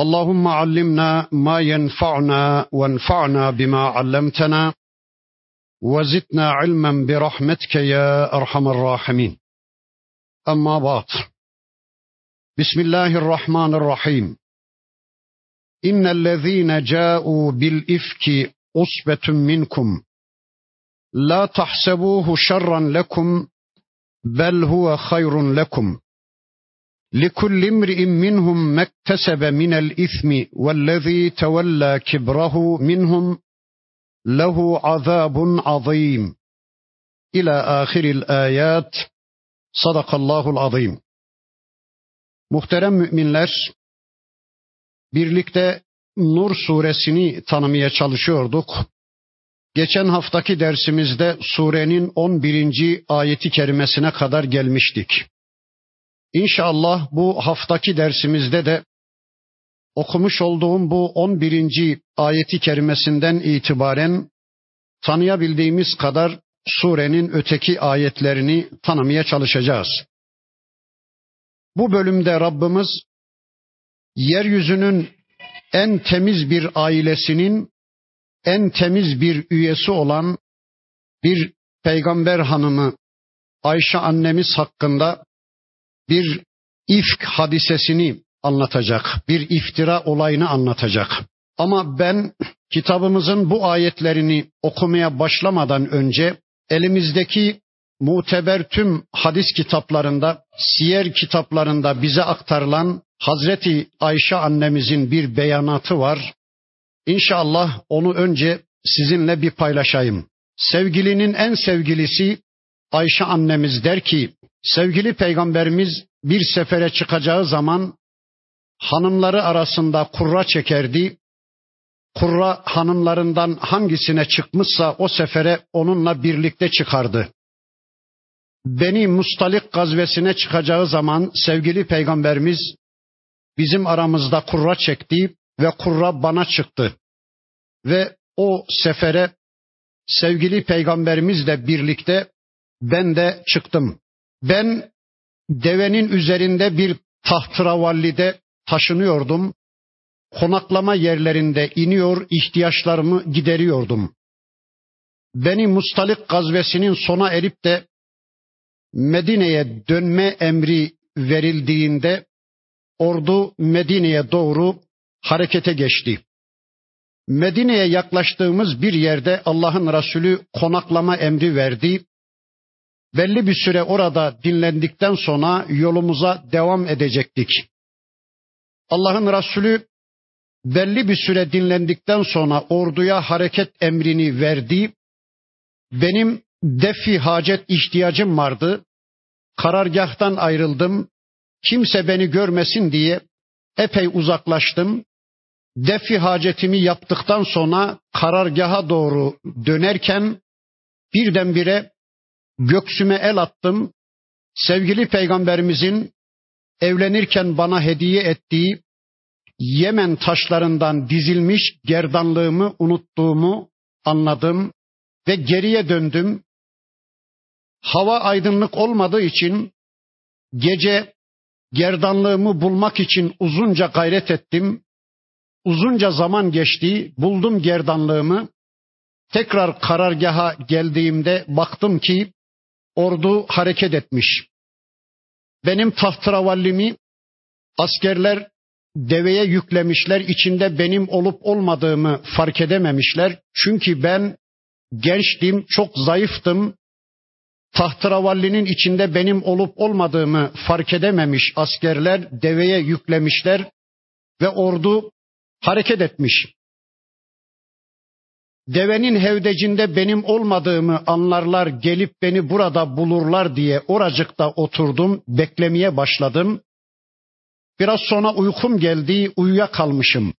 اللهم علمنا ما ينفعنا وانفعنا بما علمتنا وزدنا علما برحمتك يا أرحم الراحمين. أما بعد بسم الله الرحمن الرحيم. إن الذين جاءوا بالإفك عصبة منكم لا تحسبوه شرا لكم بل هو خير لكم. لكل امرئ منهم ما اكتسب من الاثم والذي تولى كبره منهم له عذاب عظيم الى اخر الايات صدق الله العظيم Muhterem müminler, birlikte Nur suresini tanımaya çalışıyorduk. Geçen haftaki dersimizde surenin 11. ayeti kerimesine kadar gelmiştik. İnşallah bu haftaki dersimizde de okumuş olduğum bu 11. ayeti kerimesinden itibaren tanıyabildiğimiz kadar surenin öteki ayetlerini tanımaya çalışacağız. Bu bölümde Rabbimiz yeryüzünün en temiz bir ailesinin en temiz bir üyesi olan bir peygamber hanımı Ayşe annemiz hakkında bir ifk hadisesini anlatacak, bir iftira olayını anlatacak. Ama ben kitabımızın bu ayetlerini okumaya başlamadan önce elimizdeki muteber tüm hadis kitaplarında, siyer kitaplarında bize aktarılan Hazreti Ayşe annemizin bir beyanatı var. İnşallah onu önce sizinle bir paylaşayım. Sevgilinin en sevgilisi Ayşe annemiz der ki, sevgili peygamberimiz bir sefere çıkacağı zaman hanımları arasında kurra çekerdi. Kurra hanımlarından hangisine çıkmışsa o sefere onunla birlikte çıkardı. Beni Mustalik gazvesine çıkacağı zaman sevgili peygamberimiz bizim aramızda kurra çekti ve kurra bana çıktı. Ve o sefere sevgili peygamberimizle birlikte ben de çıktım. Ben devenin üzerinde bir tahtıravallide taşınıyordum. Konaklama yerlerinde iniyor, ihtiyaçlarımı gideriyordum. Beni Mustalik gazvesinin sona erip de Medine'ye dönme emri verildiğinde ordu Medine'ye doğru harekete geçti. Medine'ye yaklaştığımız bir yerde Allah'ın Resulü konaklama emri verdi. Belli bir süre orada dinlendikten sonra yolumuza devam edecektik. Allah'ın Resulü belli bir süre dinlendikten sonra orduya hareket emrini verdi. Benim defi hacet ihtiyacım vardı. Karargahtan ayrıldım. Kimse beni görmesin diye epey uzaklaştım. Defi hacetimi yaptıktan sonra karargaha doğru dönerken birdenbire göksüme el attım. Sevgili peygamberimizin evlenirken bana hediye ettiği Yemen taşlarından dizilmiş gerdanlığımı unuttuğumu anladım ve geriye döndüm. Hava aydınlık olmadığı için gece gerdanlığımı bulmak için uzunca gayret ettim. Uzunca zaman geçti, buldum gerdanlığımı. Tekrar karargaha geldiğimde baktım ki ordu hareket etmiş. Benim tahtravallimi askerler deveye yüklemişler. içinde benim olup olmadığımı fark edememişler. Çünkü ben gençtim, çok zayıftım. Tahtravallinin içinde benim olup olmadığımı fark edememiş askerler deveye yüklemişler ve ordu hareket etmiş. Devenin hevdecinde benim olmadığımı anlarlar, gelip beni burada bulurlar diye oracıkta oturdum, beklemeye başladım. Biraz sonra uykum geldi, uyuya kalmışım.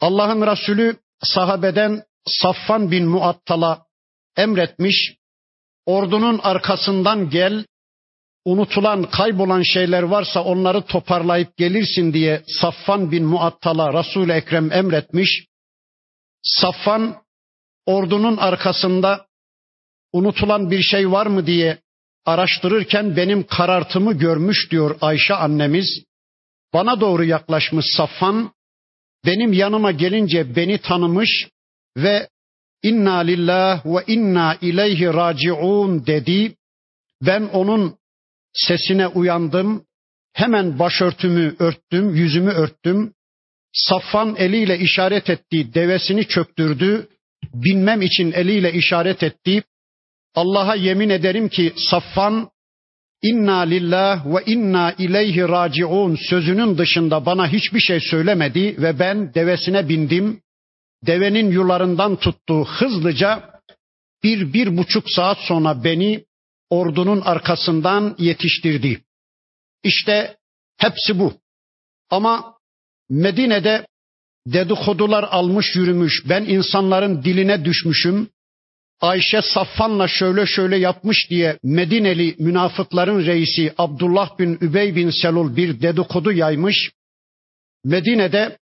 Allah'ın Resulü sahabeden Safvan bin Muattal'a emretmiş. Ordunun arkasından gel, unutulan, kaybolan şeyler varsa onları toparlayıp gelirsin diye Safvan bin Muattal'a resul Ekrem emretmiş. Safvan ordunun arkasında unutulan bir şey var mı diye araştırırken benim karartımı görmüş diyor Ayşe annemiz. Bana doğru yaklaşmış Safvan, benim yanıma gelince beni tanımış ve inna lillah ve inna ileyhi raciun dedi. Ben onun sesine uyandım. Hemen başörtümü örttüm, yüzümü örttüm. Safvan eliyle işaret etti, devesini çöktürdü. Binmem için eliyle işaret etti. Allah'a yemin ederim ki Safvan inna lillah ve inna ileyhi raciun sözünün dışında bana hiçbir şey söylemedi ve ben devesine bindim. Devenin yularından tuttu hızlıca bir, bir buçuk saat sonra beni ordunun arkasından yetiştirdi. İşte hepsi bu. Ama Medine'de dedikodular almış yürümüş. Ben insanların diline düşmüşüm. Ayşe Saffan'la şöyle şöyle yapmış diye Medineli münafıkların reisi Abdullah bin Übey bin Selul bir dedikodu yaymış. Medine'de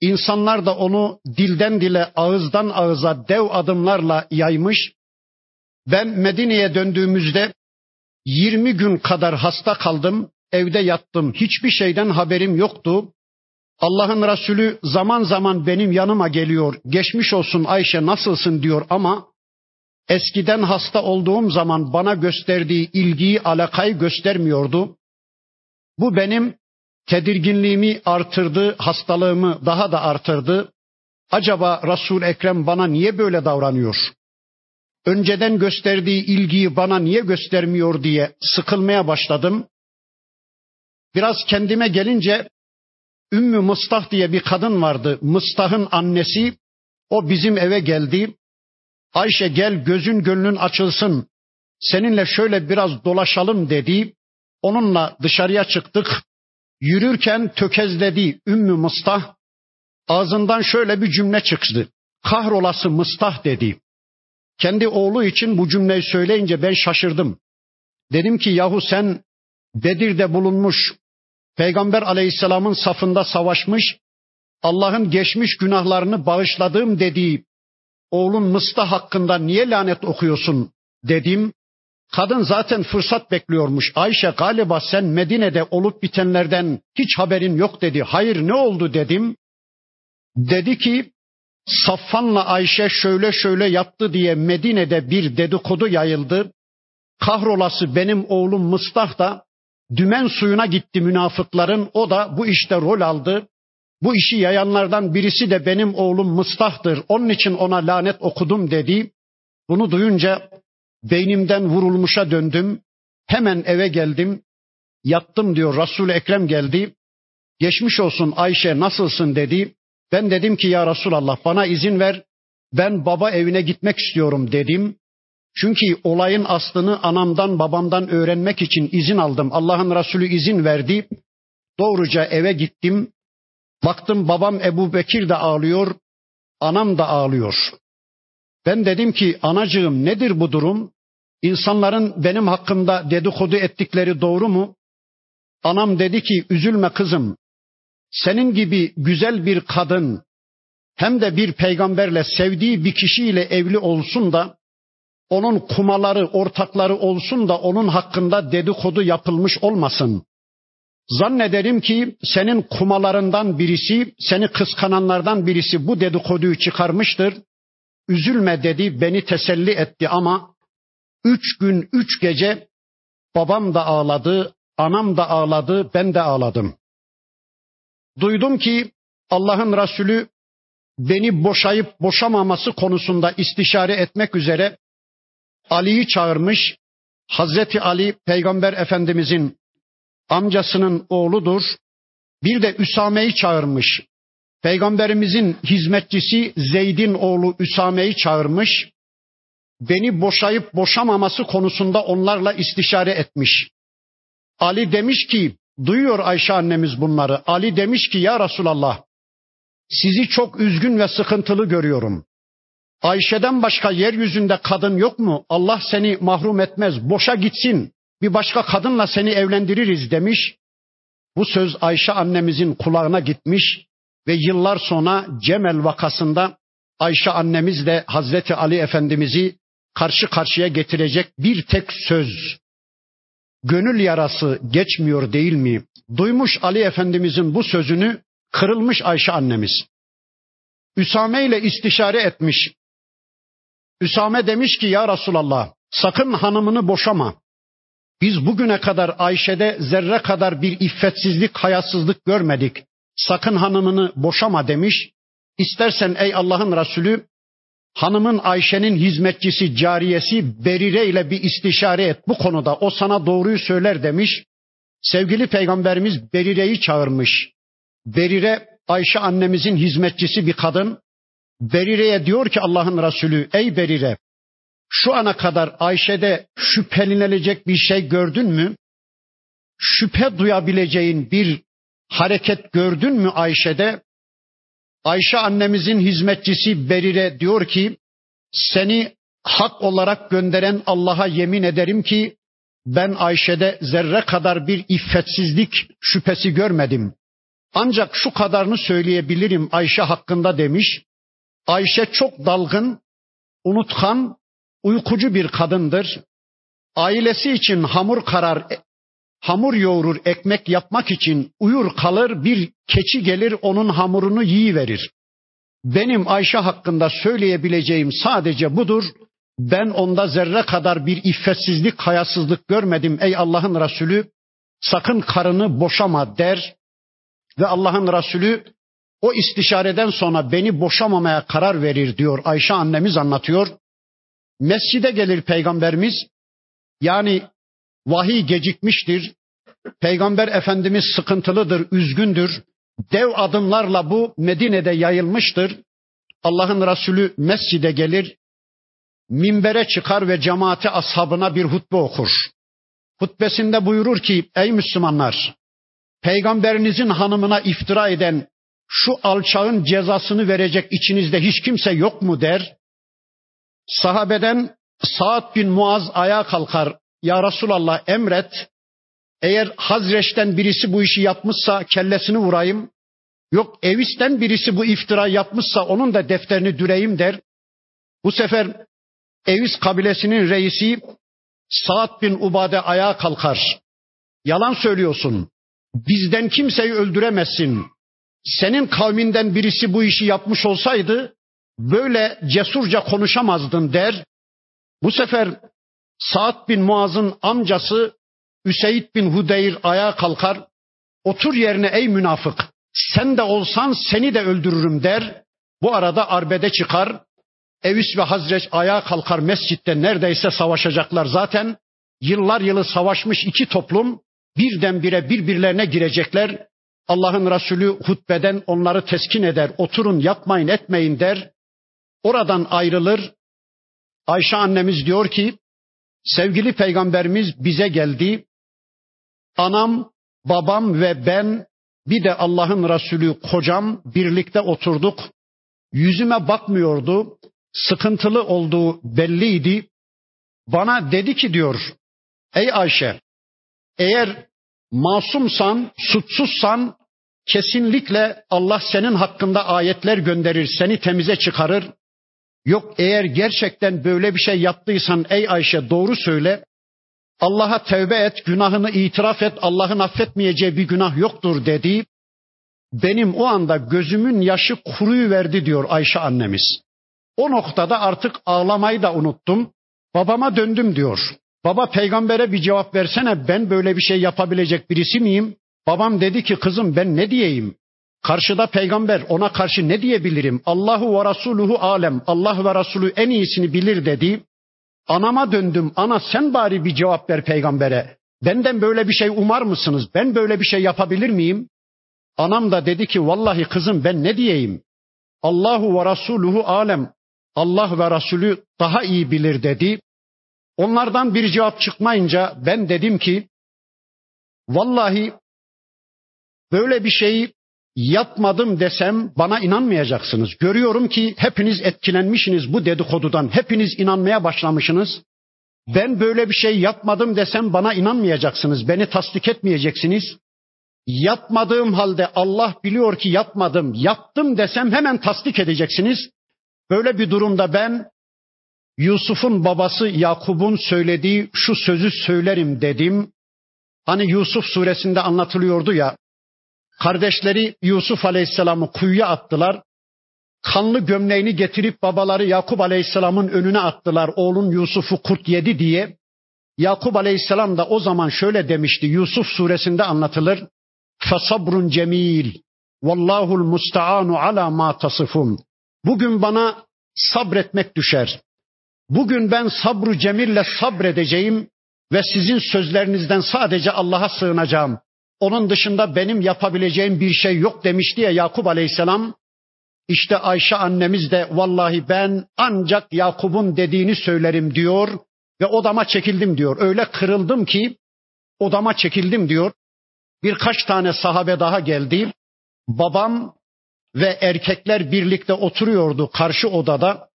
insanlar da onu dilden dile, ağızdan ağıza dev adımlarla yaymış. Ben Medine'ye döndüğümüzde 20 gün kadar hasta kaldım, evde yattım. Hiçbir şeyden haberim yoktu. Allah'ın Resulü zaman zaman benim yanıma geliyor. Geçmiş olsun Ayşe nasılsın diyor ama eskiden hasta olduğum zaman bana gösterdiği ilgiyi, alakayı göstermiyordu. Bu benim tedirginliğimi artırdı, hastalığımı daha da artırdı. Acaba Resul Ekrem bana niye böyle davranıyor? Önceden gösterdiği ilgiyi bana niye göstermiyor diye sıkılmaya başladım. Biraz kendime gelince Ümmü Mustah diye bir kadın vardı. Mustah'ın annesi. O bizim eve geldi. Ayşe gel gözün gönlün açılsın. Seninle şöyle biraz dolaşalım dedi. Onunla dışarıya çıktık. Yürürken tökezledi Ümmü Mustah. Ağzından şöyle bir cümle çıktı. Kahrolası Mustah dedi. Kendi oğlu için bu cümleyi söyleyince ben şaşırdım. Dedim ki yahu sen Bedir'de bulunmuş, Peygamber aleyhisselamın safında savaşmış, Allah'ın geçmiş günahlarını bağışladığım dediği oğlun Mısta hakkında niye lanet okuyorsun dedim. Kadın zaten fırsat bekliyormuş. Ayşe galiba sen Medine'de olup bitenlerden hiç haberin yok dedi. Hayır ne oldu dedim. Dedi ki Saffan'la Ayşe şöyle şöyle yaptı diye Medine'de bir dedikodu yayıldı. Kahrolası benim oğlum Mıstah da dümen suyuna gitti münafıkların. O da bu işte rol aldı. Bu işi yayanlardan birisi de benim oğlum Mıstah'tır. Onun için ona lanet okudum dedi. Bunu duyunca beynimden vurulmuşa döndüm. Hemen eve geldim. Yattım diyor resul Ekrem geldi. Geçmiş olsun Ayşe nasılsın dedi. Ben dedim ki ya Resulallah bana izin ver. Ben baba evine gitmek istiyorum dedim. Çünkü olayın aslını anamdan babamdan öğrenmek için izin aldım. Allah'ın Resulü izin verdi. Doğruca eve gittim. Baktım babam Ebu Bekir de ağlıyor, anam da ağlıyor. Ben dedim ki anacığım nedir bu durum? İnsanların benim hakkımda dedikodu ettikleri doğru mu? Anam dedi ki üzülme kızım. Senin gibi güzel bir kadın hem de bir peygamberle sevdiği bir kişiyle evli olsun da onun kumaları, ortakları olsun da onun hakkında dedikodu yapılmış olmasın. Zannederim ki senin kumalarından birisi, seni kıskananlardan birisi bu dedikoduyu çıkarmıştır. Üzülme dedi, beni teselli etti ama üç gün, üç gece babam da ağladı, anam da ağladı, ben de ağladım. Duydum ki Allah'ın Resulü beni boşayıp boşamaması konusunda istişare etmek üzere Ali'yi çağırmış. Hazreti Ali Peygamber Efendimizin amcasının oğludur. Bir de Üsame'yi çağırmış. Peygamberimizin hizmetçisi Zeyd'in oğlu Üsame'yi çağırmış. Beni boşayıp boşamaması konusunda onlarla istişare etmiş. Ali demiş ki, duyuyor Ayşe annemiz bunları. Ali demiş ki ya Resulallah, sizi çok üzgün ve sıkıntılı görüyorum. Ayşe'den başka yeryüzünde kadın yok mu? Allah seni mahrum etmez. Boşa gitsin. Bir başka kadınla seni evlendiririz demiş. Bu söz Ayşe annemizin kulağına gitmiş ve yıllar sonra Cemel vakasında Ayşe annemizle Hazreti Ali Efendimiz'i karşı karşıya getirecek bir tek söz. Gönül yarası geçmiyor değil mi? Duymuş Ali Efendimiz'in bu sözünü kırılmış Ayşe annemiz. Üsame ile istişare etmiş. Üsame demiş ki ya Resulallah sakın hanımını boşama. Biz bugüne kadar Ayşe'de zerre kadar bir iffetsizlik, hayasızlık görmedik. Sakın hanımını boşama demiş. İstersen ey Allah'ın Resulü hanımın Ayşe'nin hizmetçisi, cariyesi Berire ile bir istişare et bu konuda. O sana doğruyu söyler demiş. Sevgili peygamberimiz Berire'yi çağırmış. Berire Ayşe annemizin hizmetçisi bir kadın. Berire'ye diyor ki Allah'ın Resulü ey Berire şu ana kadar Ayşe'de şüphelenilecek bir şey gördün mü? Şüphe duyabileceğin bir hareket gördün mü Ayşe'de? Ayşe annemizin hizmetçisi Berire diyor ki seni hak olarak gönderen Allah'a yemin ederim ki ben Ayşe'de zerre kadar bir iffetsizlik şüphesi görmedim. Ancak şu kadarını söyleyebilirim Ayşe hakkında demiş. Ayşe çok dalgın, unutkan, uykucu bir kadındır. Ailesi için hamur karar, hamur yoğurur ekmek yapmak için uyur kalır bir keçi gelir onun hamurunu yiyiverir. Benim Ayşe hakkında söyleyebileceğim sadece budur. Ben onda zerre kadar bir iffetsizlik, hayasızlık görmedim ey Allah'ın Resulü. Sakın karını boşama der. Ve Allah'ın Resulü o istişareden sonra beni boşamamaya karar verir diyor Ayşe annemiz anlatıyor. Mescide gelir peygamberimiz. Yani vahiy gecikmiştir. Peygamber Efendimiz sıkıntılıdır, üzgündür. Dev adımlarla bu Medine'de yayılmıştır. Allah'ın Resulü mescide gelir, minbere çıkar ve cemaati ashabına bir hutbe okur. Hutbesinde buyurur ki ey Müslümanlar peygamberinizin hanımına iftira eden şu alçağın cezasını verecek içinizde hiç kimse yok mu der. Sahabeden Sa'd bin Muaz ayağa kalkar. Ya Resulallah emret. Eğer Hazreç'ten birisi bu işi yapmışsa kellesini vurayım. Yok Evis'ten birisi bu iftira yapmışsa onun da defterini düreyim der. Bu sefer Evis kabilesinin reisi Sa'd bin Ubade ayağa kalkar. Yalan söylüyorsun. Bizden kimseyi öldüremezsin. Senin kavminden birisi bu işi yapmış olsaydı böyle cesurca konuşamazdın der. Bu sefer Sa'd bin Muaz'ın amcası Üseyd bin Hudeyr ayağa kalkar. Otur yerine ey münafık. Sen de olsan seni de öldürürüm der. Bu arada arbede çıkar. Evis ve Hazreç ayağa kalkar mescitte neredeyse savaşacaklar zaten. Yıllar yılı savaşmış iki toplum birdenbire birbirlerine girecekler. Allah'ın Resulü hutbeden onları teskin eder. Oturun yapmayın etmeyin der. Oradan ayrılır. Ayşe annemiz diyor ki sevgili peygamberimiz bize geldi. Anam, babam ve ben bir de Allah'ın Resulü kocam birlikte oturduk. Yüzüme bakmıyordu. Sıkıntılı olduğu belliydi. Bana dedi ki diyor, ey Ayşe, eğer masumsan, suçsuzsan kesinlikle Allah senin hakkında ayetler gönderir, seni temize çıkarır. Yok eğer gerçekten böyle bir şey yaptıysan ey Ayşe doğru söyle. Allah'a tevbe et, günahını itiraf et, Allah'ın affetmeyeceği bir günah yoktur dedi. Benim o anda gözümün yaşı kuruyu verdi diyor Ayşe annemiz. O noktada artık ağlamayı da unuttum. Babama döndüm diyor. Baba peygambere bir cevap versene ben böyle bir şey yapabilecek birisi miyim? Babam dedi ki kızım ben ne diyeyim? Karşıda peygamber ona karşı ne diyebilirim? Allahu ve Rasuluhu alem. Allah ve Resulü en iyisini bilir dedi. Anama döndüm. Ana sen bari bir cevap ver peygambere. Benden böyle bir şey umar mısınız? Ben böyle bir şey yapabilir miyim? Anam da dedi ki vallahi kızım ben ne diyeyim? Allahu ve Rasuluhu alem. Allah ve Resulü daha iyi bilir dedi. Onlardan bir cevap çıkmayınca ben dedim ki vallahi böyle bir şeyi yapmadım desem bana inanmayacaksınız. Görüyorum ki hepiniz etkilenmişsiniz bu dedikodudan. Hepiniz inanmaya başlamışsınız. Ben böyle bir şey yapmadım desem bana inanmayacaksınız. Beni tasdik etmeyeceksiniz. Yapmadığım halde Allah biliyor ki yapmadım. Yaptım desem hemen tasdik edeceksiniz. Böyle bir durumda ben Yusuf'un babası Yakub'un söylediği şu sözü söylerim dedim. Hani Yusuf suresinde anlatılıyordu ya. Kardeşleri Yusuf Aleyhisselam'ı kuyuya attılar. Kanlı gömleğini getirip babaları Yakup Aleyhisselam'ın önüne attılar. Oğlun Yusuf'u kurt yedi diye. Yakup Aleyhisselam da o zaman şöyle demişti. Yusuf suresinde anlatılır. Fesabrun cemil. Vallahul musta'anu ala ma tasifun. Bugün bana sabretmek düşer. Bugün ben sabru cemille sabredeceğim ve sizin sözlerinizden sadece Allah'a sığınacağım. Onun dışında benim yapabileceğim bir şey yok demişti ya Yakup Aleyhisselam. İşte Ayşe annemiz de vallahi ben ancak Yakup'un dediğini söylerim diyor ve odama çekildim diyor. Öyle kırıldım ki odama çekildim diyor. Birkaç tane sahabe daha geldi. Babam ve erkekler birlikte oturuyordu karşı odada.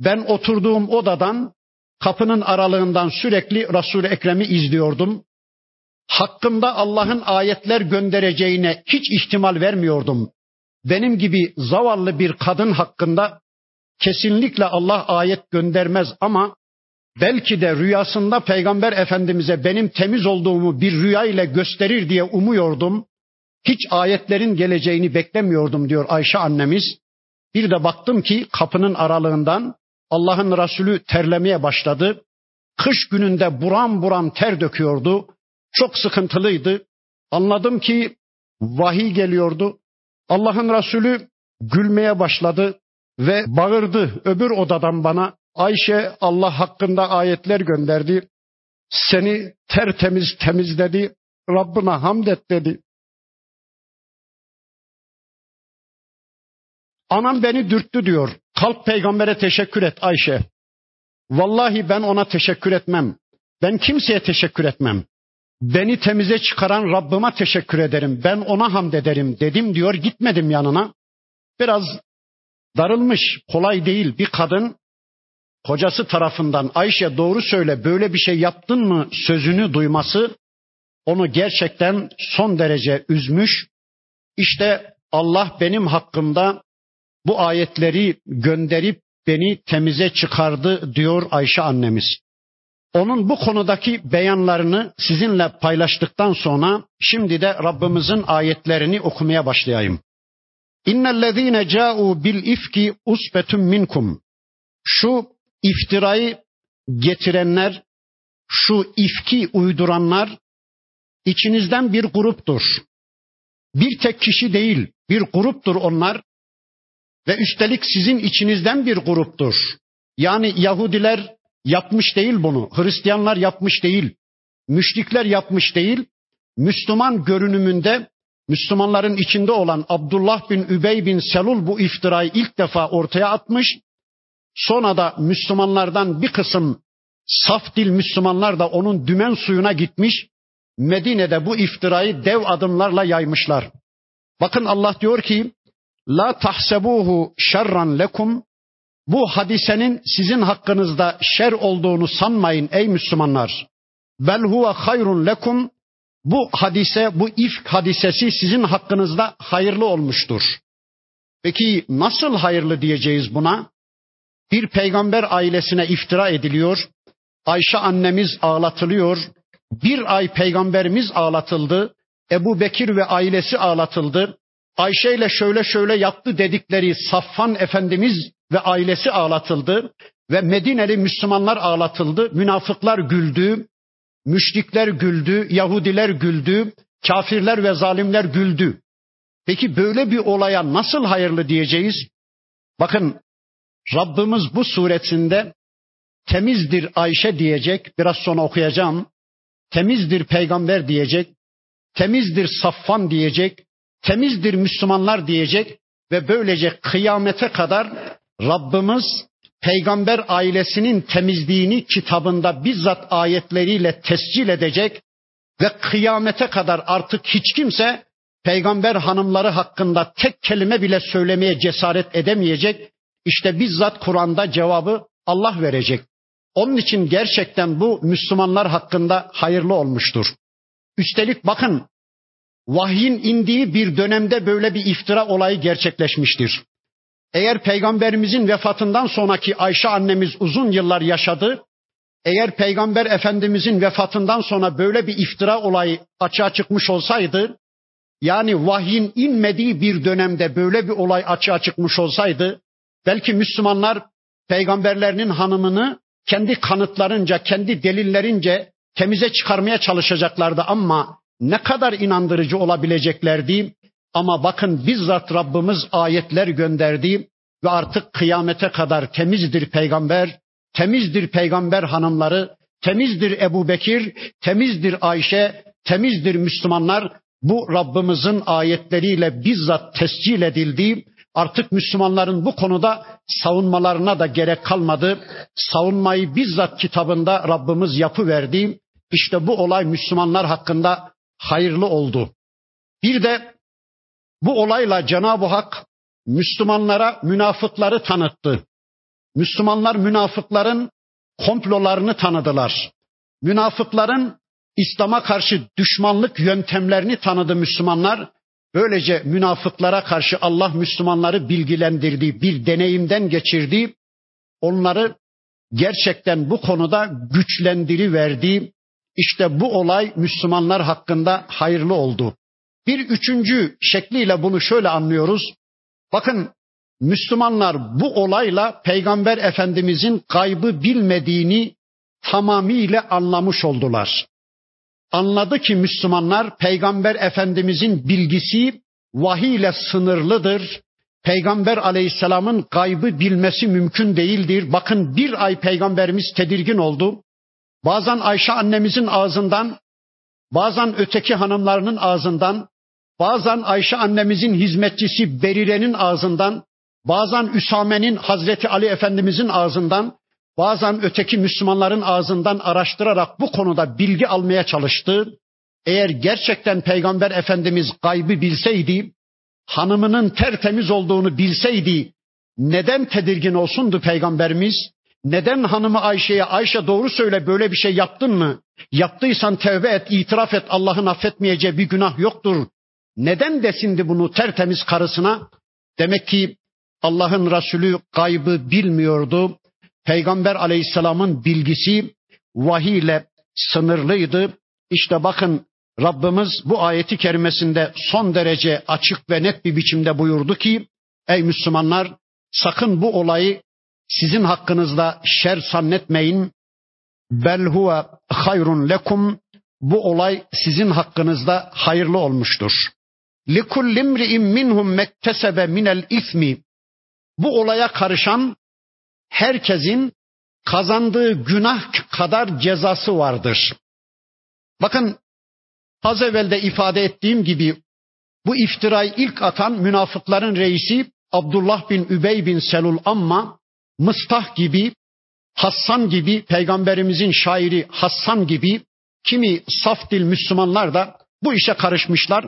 Ben oturduğum odadan kapının aralığından sürekli Resul-i Ekrem'i izliyordum. Hakkımda Allah'ın ayetler göndereceğine hiç ihtimal vermiyordum. Benim gibi zavallı bir kadın hakkında kesinlikle Allah ayet göndermez ama belki de rüyasında Peygamber Efendimiz'e benim temiz olduğumu bir rüya ile gösterir diye umuyordum. Hiç ayetlerin geleceğini beklemiyordum diyor Ayşe annemiz. Bir de baktım ki kapının aralığından Allah'ın Resulü terlemeye başladı. Kış gününde buram buram ter döküyordu. Çok sıkıntılıydı. Anladım ki vahiy geliyordu. Allah'ın Resulü gülmeye başladı ve bağırdı öbür odadan bana. Ayşe Allah hakkında ayetler gönderdi. Seni tertemiz temizledi. Rabbine hamd et dedi. Anam beni dürttü diyor. Kalk peygambere teşekkür et Ayşe. Vallahi ben ona teşekkür etmem. Ben kimseye teşekkür etmem. Beni temize çıkaran Rabbıma teşekkür ederim. Ben ona hamd ederim dedim diyor. Gitmedim yanına. Biraz darılmış, kolay değil bir kadın kocası tarafından Ayşe doğru söyle böyle bir şey yaptın mı sözünü duyması onu gerçekten son derece üzmüş. İşte Allah benim hakkımda bu ayetleri gönderip beni temize çıkardı diyor Ayşe annemiz. Onun bu konudaki beyanlarını sizinle paylaştıktan sonra şimdi de Rabbimizin ayetlerini okumaya başlayayım. İnnellezîne câ'û bil ifki usbetun minkum. Şu iftirayı getirenler, şu ifki uyduranlar içinizden bir gruptur. Bir tek kişi değil, bir gruptur onlar. Ve üstelik sizin içinizden bir gruptur. Yani Yahudiler yapmış değil bunu. Hristiyanlar yapmış değil. Müşrikler yapmış değil. Müslüman görünümünde Müslümanların içinde olan Abdullah bin Übey bin Selul bu iftirayı ilk defa ortaya atmış. Sonra da Müslümanlardan bir kısım saf dil Müslümanlar da onun dümen suyuna gitmiş. Medine'de bu iftirayı dev adımlarla yaymışlar. Bakın Allah diyor ki La tahsebuhu şerran lekum. Bu hadisenin sizin hakkınızda şer olduğunu sanmayın ey Müslümanlar. Bel huve hayrun lekum. Bu hadise, bu ifk hadisesi sizin hakkınızda hayırlı olmuştur. Peki nasıl hayırlı diyeceğiz buna? Bir peygamber ailesine iftira ediliyor. Ayşe annemiz ağlatılıyor. Bir ay peygamberimiz ağlatıldı. Ebu Bekir ve ailesi ağlatıldı. Ayşe ile şöyle şöyle yaptı dedikleri Safvan Efendimiz ve ailesi ağlatıldı ve Medineli Müslümanlar ağlatıldı. Münafıklar güldü, müşrikler güldü, Yahudiler güldü, kafirler ve zalimler güldü. Peki böyle bir olaya nasıl hayırlı diyeceğiz? Bakın Rabbimiz bu suretinde temizdir Ayşe diyecek, biraz sonra okuyacağım. Temizdir peygamber diyecek, temizdir Safvan diyecek, temizdir Müslümanlar diyecek ve böylece kıyamete kadar Rabbimiz peygamber ailesinin temizliğini kitabında bizzat ayetleriyle tescil edecek ve kıyamete kadar artık hiç kimse peygamber hanımları hakkında tek kelime bile söylemeye cesaret edemeyecek. İşte bizzat Kur'an'da cevabı Allah verecek. Onun için gerçekten bu Müslümanlar hakkında hayırlı olmuştur. Üstelik bakın vahyin indiği bir dönemde böyle bir iftira olayı gerçekleşmiştir. Eğer peygamberimizin vefatından sonraki Ayşe annemiz uzun yıllar yaşadı, eğer peygamber efendimizin vefatından sonra böyle bir iftira olayı açığa çıkmış olsaydı, yani vahyin inmediği bir dönemde böyle bir olay açığa çıkmış olsaydı, belki Müslümanlar peygamberlerinin hanımını kendi kanıtlarınca, kendi delillerince temize çıkarmaya çalışacaklardı ama ne kadar inandırıcı olabileceklerdi. Ama bakın bizzat Rabbimiz ayetler gönderdi ve artık kıyamete kadar temizdir peygamber, temizdir peygamber hanımları, temizdir Ebu Bekir, temizdir Ayşe, temizdir Müslümanlar. Bu Rabbimizin ayetleriyle bizzat tescil edildi. Artık Müslümanların bu konuda savunmalarına da gerek kalmadı. Savunmayı bizzat kitabında Rabbimiz yapıverdi. İşte bu olay Müslümanlar hakkında hayırlı oldu. Bir de bu olayla Cenab-ı Hak Müslümanlara münafıkları tanıttı. Müslümanlar münafıkların komplolarını tanıdılar. Münafıkların İslam'a karşı düşmanlık yöntemlerini tanıdı Müslümanlar. Böylece münafıklara karşı Allah Müslümanları bilgilendirdi, bir deneyimden geçirdi. Onları gerçekten bu konuda güçlendiriverdi. İşte bu olay Müslümanlar hakkında hayırlı oldu. Bir üçüncü şekliyle bunu şöyle anlıyoruz. Bakın Müslümanlar bu olayla Peygamber Efendimizin kaybı bilmediğini tamamıyla anlamış oldular. Anladı ki Müslümanlar Peygamber Efendimizin bilgisi vahiy ile sınırlıdır. Peygamber aleyhisselamın kaybı bilmesi mümkün değildir. Bakın bir ay peygamberimiz tedirgin oldu. Bazen Ayşe annemizin ağzından, bazen öteki hanımlarının ağzından, bazen Ayşe annemizin hizmetçisi Berire'nin ağzından, bazen Üsame'nin Hazreti Ali Efendimizin ağzından, bazen öteki Müslümanların ağzından araştırarak bu konuda bilgi almaya çalıştı. Eğer gerçekten Peygamber Efendimiz gaybı bilseydi, hanımının tertemiz olduğunu bilseydi, neden tedirgin olsundu Peygamberimiz? Neden hanımı Ayşe'ye Ayşe doğru söyle böyle bir şey yaptın mı? Yaptıysan tevbe et, itiraf et Allah'ın affetmeyeceği bir günah yoktur. Neden desindi bunu tertemiz karısına? Demek ki Allah'ın Resulü gaybı bilmiyordu. Peygamber aleyhisselamın bilgisi vahiy ile sınırlıydı. İşte bakın Rabbimiz bu ayeti kerimesinde son derece açık ve net bir biçimde buyurdu ki ey Müslümanlar sakın bu olayı sizin hakkınızda şer zannetmeyin. Bel huve hayrun lekum. Bu olay sizin hakkınızda hayırlı olmuştur. لِكُلِّ امْرِئٍ مِّنْهُمْ مَكْتَسَبَ مِنَ الْاِثْمِ Bu olaya karışan herkesin kazandığı günah kadar cezası vardır. Bakın az evvel de ifade ettiğim gibi bu iftirayı ilk atan münafıkların reisi Abdullah bin Übey bin Selul ama Mıstah gibi, Hassan gibi, peygamberimizin şairi Hassan gibi kimi saf dil Müslümanlar da bu işe karışmışlar.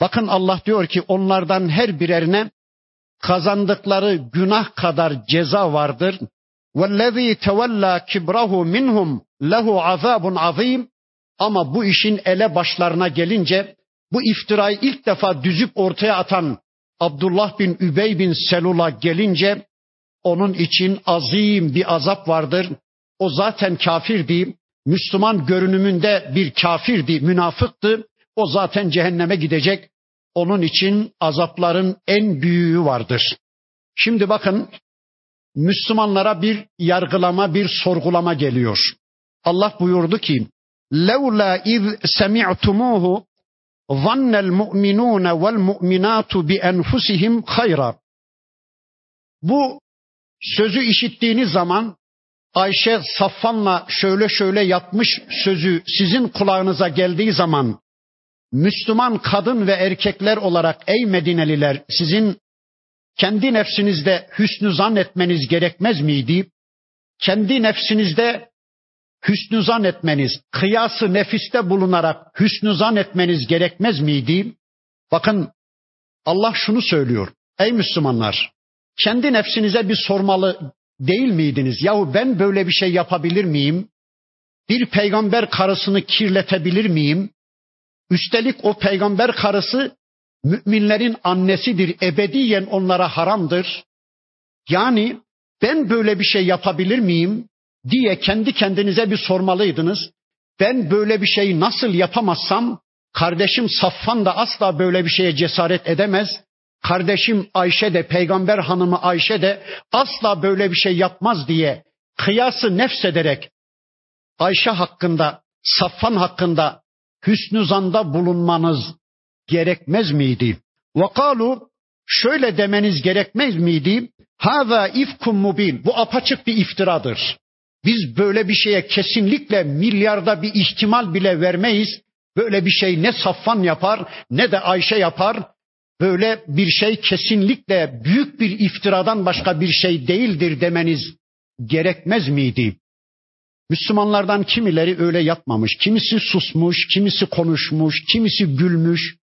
Bakın Allah diyor ki onlardan her birerine kazandıkları günah kadar ceza vardır. وَالَّذ۪ي تَوَلَّا كِبْرَهُ مِنْهُمْ لَهُ عَذَابٌ عَظ۪يمٌ Ama bu işin ele başlarına gelince bu iftirayı ilk defa düzüp ortaya atan Abdullah bin Übey bin Selul'a gelince onun için azim bir azap vardır. O zaten kafirdi. Müslüman görünümünde bir kafirdi, münafıktı. O zaten cehenneme gidecek. Onun için azapların en büyüğü vardır. Şimdi bakın Müslümanlara bir yargılama, bir sorgulama geliyor. Allah buyurdu ki: "Levla iz semi'tumuhu zannel mu'minun vel mu'minatu bi enfusihim hayra." Bu sözü işittiğiniz zaman Ayşe Saffan'la şöyle şöyle yapmış sözü sizin kulağınıza geldiği zaman Müslüman kadın ve erkekler olarak ey Medineliler sizin kendi nefsinizde hüsnü zannetmeniz gerekmez miydi? Kendi nefsinizde hüsnü zannetmeniz, kıyası nefiste bulunarak hüsnü zannetmeniz gerekmez miydi? Bakın Allah şunu söylüyor. Ey Müslümanlar, kendi nefsinize bir sormalı değil miydiniz? Yahu ben böyle bir şey yapabilir miyim? Bir peygamber karısını kirletebilir miyim? Üstelik o peygamber karısı müminlerin annesidir. Ebediyen onlara haramdır. Yani ben böyle bir şey yapabilir miyim diye kendi kendinize bir sormalıydınız. Ben böyle bir şeyi nasıl yapamazsam kardeşim Safvan da asla böyle bir şeye cesaret edemez. Kardeşim Ayşe de peygamber hanımı Ayşe de asla böyle bir şey yapmaz diye kıyası nefsederek Ayşe hakkında, Safvan hakkında hüsnü zanda bulunmanız gerekmez miydi? Vakalu şöyle demeniz gerekmez miydi? Hâzâ ifkum mubin. Bu apaçık bir iftiradır. Biz böyle bir şeye kesinlikle milyarda bir ihtimal bile vermeyiz. Böyle bir şey ne Safvan yapar ne de Ayşe yapar. Böyle bir şey kesinlikle büyük bir iftiradan başka bir şey değildir demeniz gerekmez miydi? Müslümanlardan kimileri öyle yapmamış. Kimisi susmuş, kimisi konuşmuş, kimisi gülmüş,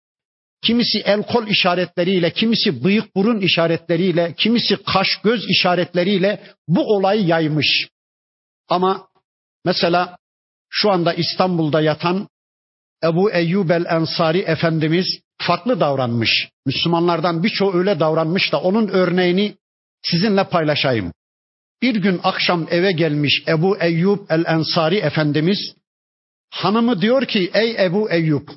kimisi el kol işaretleriyle, kimisi bıyık burun işaretleriyle, kimisi kaş göz işaretleriyle bu olayı yaymış. Ama mesela şu anda İstanbul'da yatan Ebu Eyyub el Ensari Efendimiz farklı davranmış. Müslümanlardan birçoğu öyle davranmış da onun örneğini sizinle paylaşayım. Bir gün akşam eve gelmiş Ebu Eyyub el Ensari Efendimiz hanımı diyor ki ey Ebu Eyyub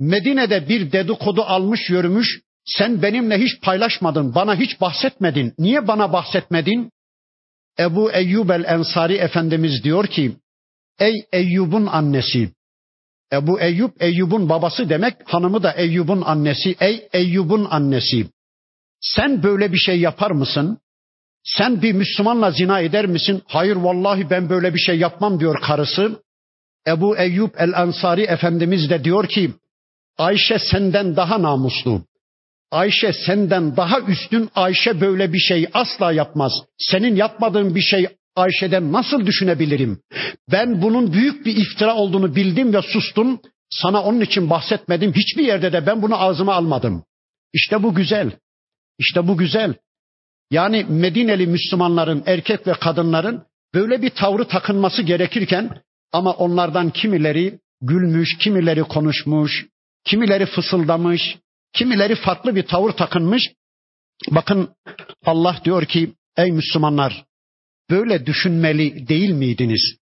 Medine'de bir dedikodu almış yürümüş sen benimle hiç paylaşmadın bana hiç bahsetmedin niye bana bahsetmedin? Ebu Eyyub el Ensari Efendimiz diyor ki ey Eyyub'un annesi Ebu Eyyub Eyyub'un babası demek hanımı da Eyyub'un annesi ey Eyyub'un annesi sen böyle bir şey yapar mısın? Sen bir Müslümanla zina eder misin? Hayır vallahi ben böyle bir şey yapmam diyor karısı. Ebu Eyyub el-Ansari Efendimiz de diyor ki Ayşe senden daha namuslu. Ayşe senden daha üstün. Ayşe böyle bir şey asla yapmaz. Senin yapmadığın bir şey Ayşe'den nasıl düşünebilirim? Ben bunun büyük bir iftira olduğunu bildim ve sustum. Sana onun için bahsetmedim. Hiçbir yerde de ben bunu ağzıma almadım. İşte bu güzel. İşte bu güzel. Yani Medineli Müslümanların erkek ve kadınların böyle bir tavrı takınması gerekirken ama onlardan kimileri gülmüş, kimileri konuşmuş, kimileri fısıldamış, kimileri farklı bir tavır takınmış. Bakın Allah diyor ki ey Müslümanlar böyle düşünmeli değil miydiniz?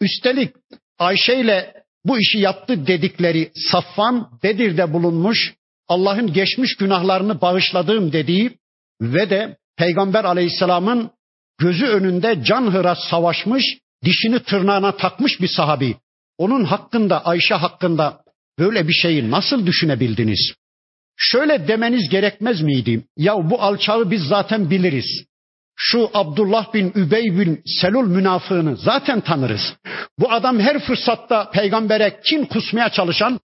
Üstelik Ayşe ile bu işi yaptı dedikleri Safvan Bedir'de bulunmuş, Allah'ın geçmiş günahlarını bağışladığım dediği ve de Peygamber aleyhisselamın gözü önünde can hıras savaşmış, dişini tırnağına takmış bir sahabi. Onun hakkında, Ayşe hakkında böyle bir şeyi nasıl düşünebildiniz? Şöyle demeniz gerekmez miydi? Ya bu alçağı biz zaten biliriz. Şu Abdullah bin Übey bin Selul münafığını zaten tanırız. Bu adam her fırsatta peygambere kin kusmaya çalışan,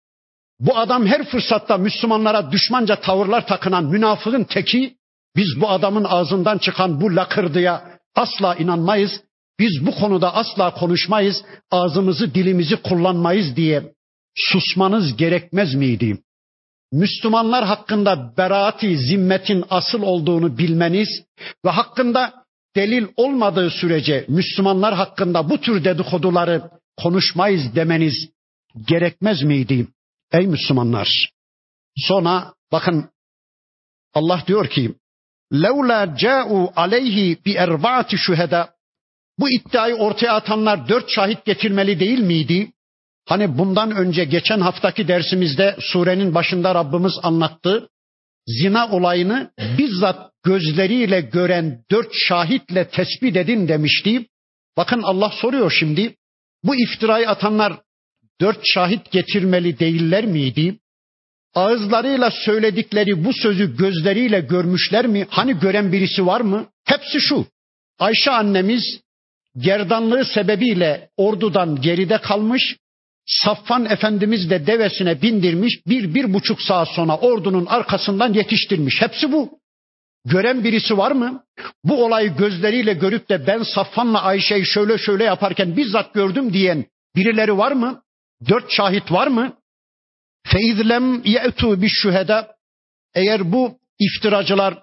bu adam her fırsatta Müslümanlara düşmanca tavırlar takınan münafığın teki, biz bu adamın ağzından çıkan bu lakırdıya asla inanmayız. Biz bu konuda asla konuşmayız. Ağzımızı, dilimizi kullanmayız diye susmanız gerekmez miydi? Müslümanlar hakkında beraati zimmetin asıl olduğunu bilmeniz ve hakkında delil olmadığı sürece Müslümanlar hakkında bu tür dedikoduları konuşmayız demeniz gerekmez miydi? Ey Müslümanlar! Sonra bakın Allah diyor ki Levla ca'u aleyhi bi erbaati şüheda. Bu iddiayı ortaya atanlar dört şahit getirmeli değil miydi? Hani bundan önce geçen haftaki dersimizde surenin başında Rabbimiz anlattı. Zina olayını bizzat gözleriyle gören dört şahitle tespit edin demişti. Bakın Allah soruyor şimdi. Bu iftirayı atanlar dört şahit getirmeli değiller miydi? Ağızlarıyla söyledikleri bu sözü gözleriyle görmüşler mi? Hani gören birisi var mı? Hepsi şu. Ayşe annemiz gerdanlığı sebebiyle ordudan geride kalmış. Safvan Efendimiz de devesine bindirmiş. Bir, bir buçuk saat sonra ordunun arkasından yetiştirmiş. Hepsi bu. Gören birisi var mı? Bu olayı gözleriyle görüp de ben Safvan'la Ayşe'yi şöyle şöyle yaparken bizzat gördüm diyen birileri var mı? Dört şahit var mı? Feizlem ye'tu şüheda eğer bu iftiracılar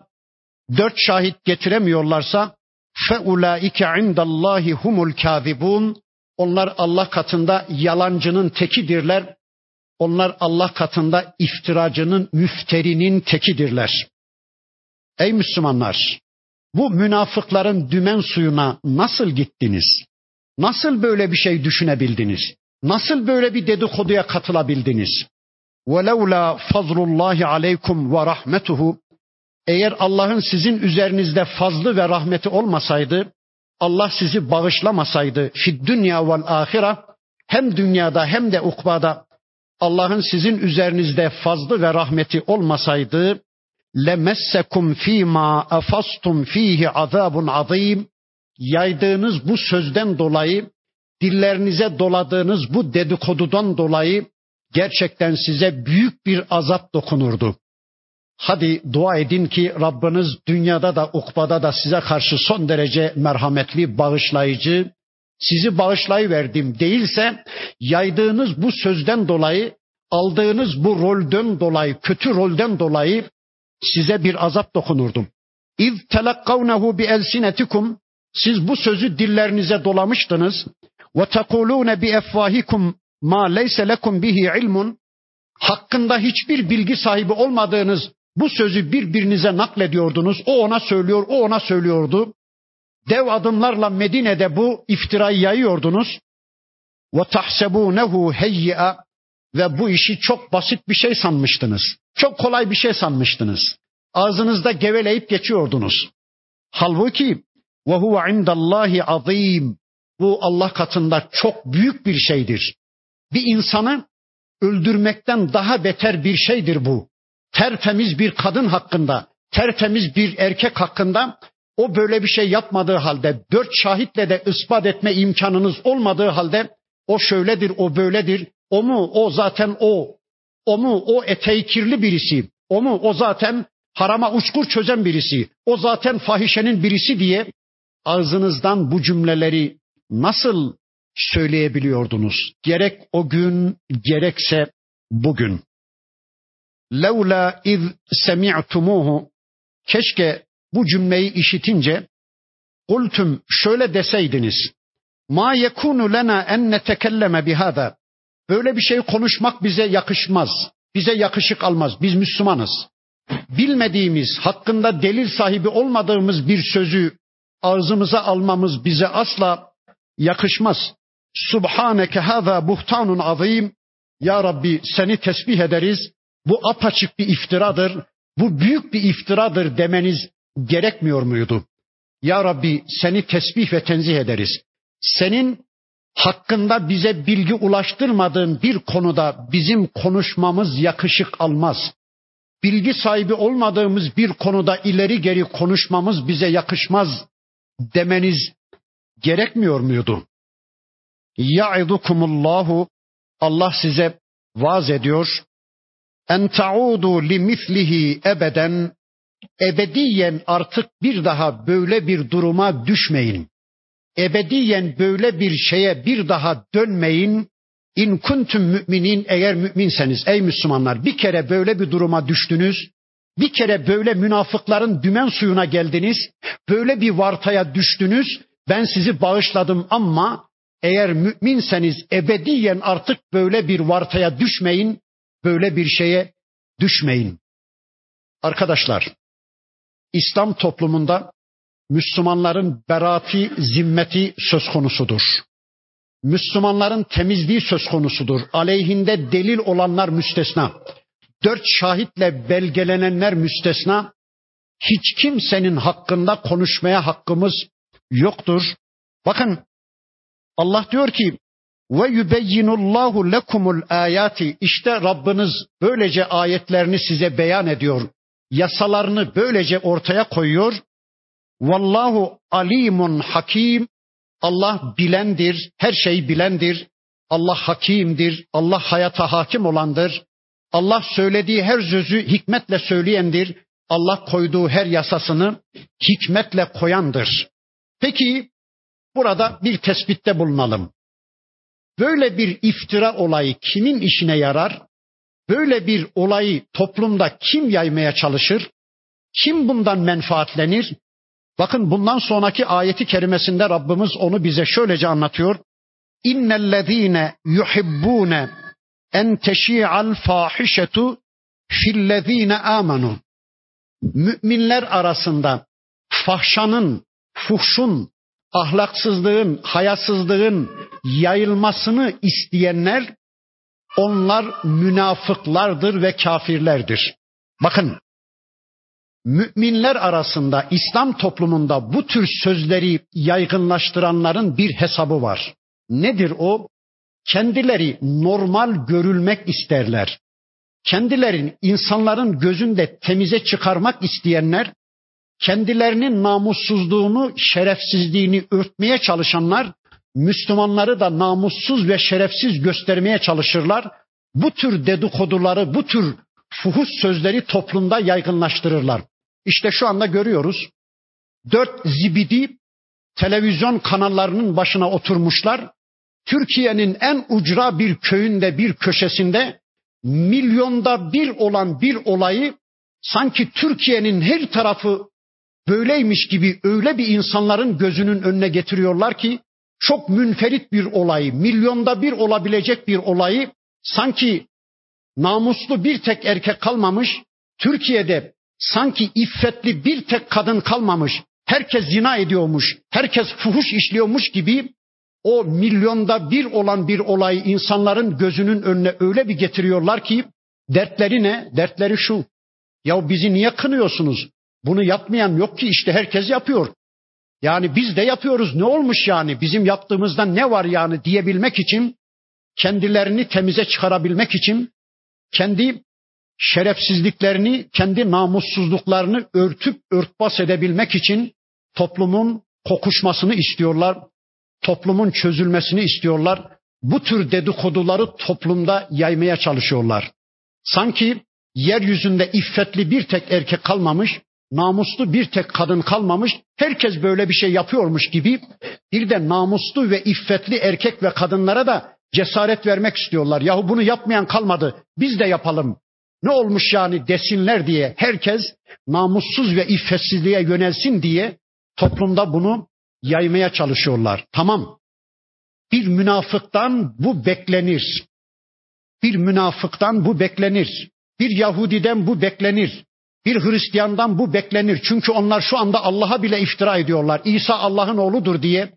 dört şahit getiremiyorlarsa fe ulaike indallahi humul kazibun onlar Allah katında yalancının tekidirler. Onlar Allah katında iftiracının, müfterinin tekidirler. Ey Müslümanlar, bu münafıkların dümen suyuna nasıl gittiniz? Nasıl böyle bir şey düşünebildiniz? Nasıl böyle bir dedikoduya katılabildiniz? وَلَوْلَا فَضْلُ اللّٰهِ عَلَيْكُمْ وَرَحْمَتُهُ Eğer Allah'ın sizin üzerinizde fazlı ve rahmeti olmasaydı, Allah sizi bağışlamasaydı fid dünya vel ahira hem dünyada hem de ukbada Allah'ın sizin üzerinizde fazlı ve rahmeti olmasaydı lemessekum fîmâ afastum fihi azabun azîm yaydığınız bu sözden dolayı dillerinize doladığınız bu dedikodudan dolayı gerçekten size büyük bir azap dokunurdu. Hadi dua edin ki Rabbiniz dünyada da ukbada da size karşı son derece merhametli, bağışlayıcı, sizi bağışlayıverdim değilse yaydığınız bu sözden dolayı, aldığınız bu rolden dolayı, kötü rolden dolayı size bir azap dokunurdum. İz telakkavnehu bi elsinetikum siz bu sözü dillerinize dolamıştınız. Ve tekulune bi efvahikum ma leyse lekum bihi ilmun hakkında hiçbir bilgi sahibi olmadığınız bu sözü birbirinize naklediyordunuz. O ona söylüyor, o ona söylüyordu. Dev adımlarla Medine'de bu iftirayı yayıyordunuz. Ve tahsebunehu heyya ve bu işi çok basit bir şey sanmıştınız. Çok kolay bir şey sanmıştınız. Ağzınızda geveleyip geçiyordunuz. Halbuki ve huve indallahi azim. Bu Allah katında çok büyük bir şeydir. Bir insanı öldürmekten daha beter bir şeydir bu. Tertemiz bir kadın hakkında, tertemiz bir erkek hakkında o böyle bir şey yapmadığı halde, dört şahitle de ispat etme imkanınız olmadığı halde o şöyledir, o böyledir, o mu, o zaten o, o mu, o eteği kirli birisi, o mu, o zaten harama uçkur çözen birisi, o zaten fahişenin birisi diye ağzınızdan bu cümleleri nasıl söyleyebiliyordunuz? Gerek o gün gerekse bugün. Levla iz semi'tumuhu keşke bu cümleyi işitince kultum şöyle deseydiniz. Ma yekunu lena en netekelleme bihada. Böyle bir şey konuşmak bize yakışmaz. Bize yakışık almaz. Biz Müslümanız. Bilmediğimiz, hakkında delil sahibi olmadığımız bir sözü ağzımıza almamız bize asla yakışmaz. Subhaneke hâzâ buhtanun azîm. Ya Rabbi seni tesbih ederiz bu apaçık bir iftiradır, bu büyük bir iftiradır demeniz gerekmiyor muydu? Ya Rabbi seni tesbih ve tenzih ederiz. Senin hakkında bize bilgi ulaştırmadığın bir konuda bizim konuşmamız yakışık almaz. Bilgi sahibi olmadığımız bir konuda ileri geri konuşmamız bize yakışmaz demeniz gerekmiyor muydu? Ya'idukumullahu Allah size vaaz ediyor, en taudu limislihi ebeden ebediyen artık bir daha böyle bir duruma düşmeyin. Ebediyen böyle bir şeye bir daha dönmeyin. İn kuntum müminin eğer müminseniz ey Müslümanlar bir kere böyle bir duruma düştünüz. Bir kere böyle münafıkların dümen suyuna geldiniz. Böyle bir vartaya düştünüz. Ben sizi bağışladım ama eğer müminseniz ebediyen artık böyle bir vartaya düşmeyin böyle bir şeye düşmeyin. Arkadaşlar, İslam toplumunda Müslümanların berati, zimmeti söz konusudur. Müslümanların temizliği söz konusudur. Aleyhinde delil olanlar müstesna. Dört şahitle belgelenenler müstesna. Hiç kimsenin hakkında konuşmaya hakkımız yoktur. Bakın Allah diyor ki ve yubeyyinullahu lekumul ayati. İşte Rabbiniz böylece ayetlerini size beyan ediyor. Yasalarını böylece ortaya koyuyor. Vallahu alimun hakim. Allah bilendir, her şeyi bilendir. Allah hakimdir, Allah hayata hakim olandır. Allah söylediği her sözü hikmetle söyleyendir. Allah koyduğu her yasasını hikmetle koyandır. Peki burada bir tespitte bulunalım. Böyle bir iftira olayı kimin işine yarar? böyle bir olayı toplumda kim yaymaya çalışır? Kim bundan menfaatlenir? Bakın bundan sonraki ayeti kerimesinde Rabbimiz onu bize şöylece anlatıyor. İnnellezîne yuhibbûne en teşi'al fâhişetu fillezîne âmenû. Müminler arasında fahşanın, fuhşun, ahlaksızlığın, hayasızlığın yayılmasını isteyenler onlar münafıklardır ve kafirlerdir. Bakın müminler arasında İslam toplumunda bu tür sözleri yaygınlaştıranların bir hesabı var. Nedir o? Kendileri normal görülmek isterler. Kendilerini insanların gözünde temize çıkarmak isteyenler, kendilerinin namussuzluğunu, şerefsizliğini örtmeye çalışanlar, Müslümanları da namussuz ve şerefsiz göstermeye çalışırlar. Bu tür dedikoduları, bu tür fuhuş sözleri toplumda yaygınlaştırırlar. İşte şu anda görüyoruz. Dört zibidi televizyon kanallarının başına oturmuşlar. Türkiye'nin en ucra bir köyünde bir köşesinde milyonda bir olan bir olayı sanki Türkiye'nin her tarafı böyleymiş gibi öyle bir insanların gözünün önüne getiriyorlar ki çok münferit bir olayı, milyonda bir olabilecek bir olayı sanki namuslu bir tek erkek kalmamış, Türkiye'de sanki iffetli bir tek kadın kalmamış, herkes zina ediyormuş, herkes fuhuş işliyormuş gibi o milyonda bir olan bir olayı insanların gözünün önüne öyle bir getiriyorlar ki dertleri ne? Dertleri şu. Ya bizi niye kınıyorsunuz? Bunu yapmayan yok ki işte herkes yapıyor. Yani biz de yapıyoruz ne olmuş yani bizim yaptığımızdan ne var yani diyebilmek için kendilerini temize çıkarabilmek için kendi şerefsizliklerini, kendi namussuzluklarını örtüp örtbas edebilmek için toplumun kokuşmasını istiyorlar. Toplumun çözülmesini istiyorlar. Bu tür dedikoduları toplumda yaymaya çalışıyorlar. Sanki yeryüzünde iffetli bir tek erkek kalmamış, namuslu bir tek kadın kalmamış, herkes böyle bir şey yapıyormuş gibi bir de namuslu ve iffetli erkek ve kadınlara da cesaret vermek istiyorlar. Yahu bunu yapmayan kalmadı, biz de yapalım. Ne olmuş yani desinler diye herkes namussuz ve iffetsizliğe yönelsin diye toplumda bunu yaymaya çalışıyorlar. Tamam. Bir münafıktan bu beklenir. Bir münafıktan bu beklenir. Bir Yahudiden bu beklenir. Bir Hristiyandan bu beklenir. Çünkü onlar şu anda Allah'a bile iftira ediyorlar. İsa Allah'ın oğludur diye,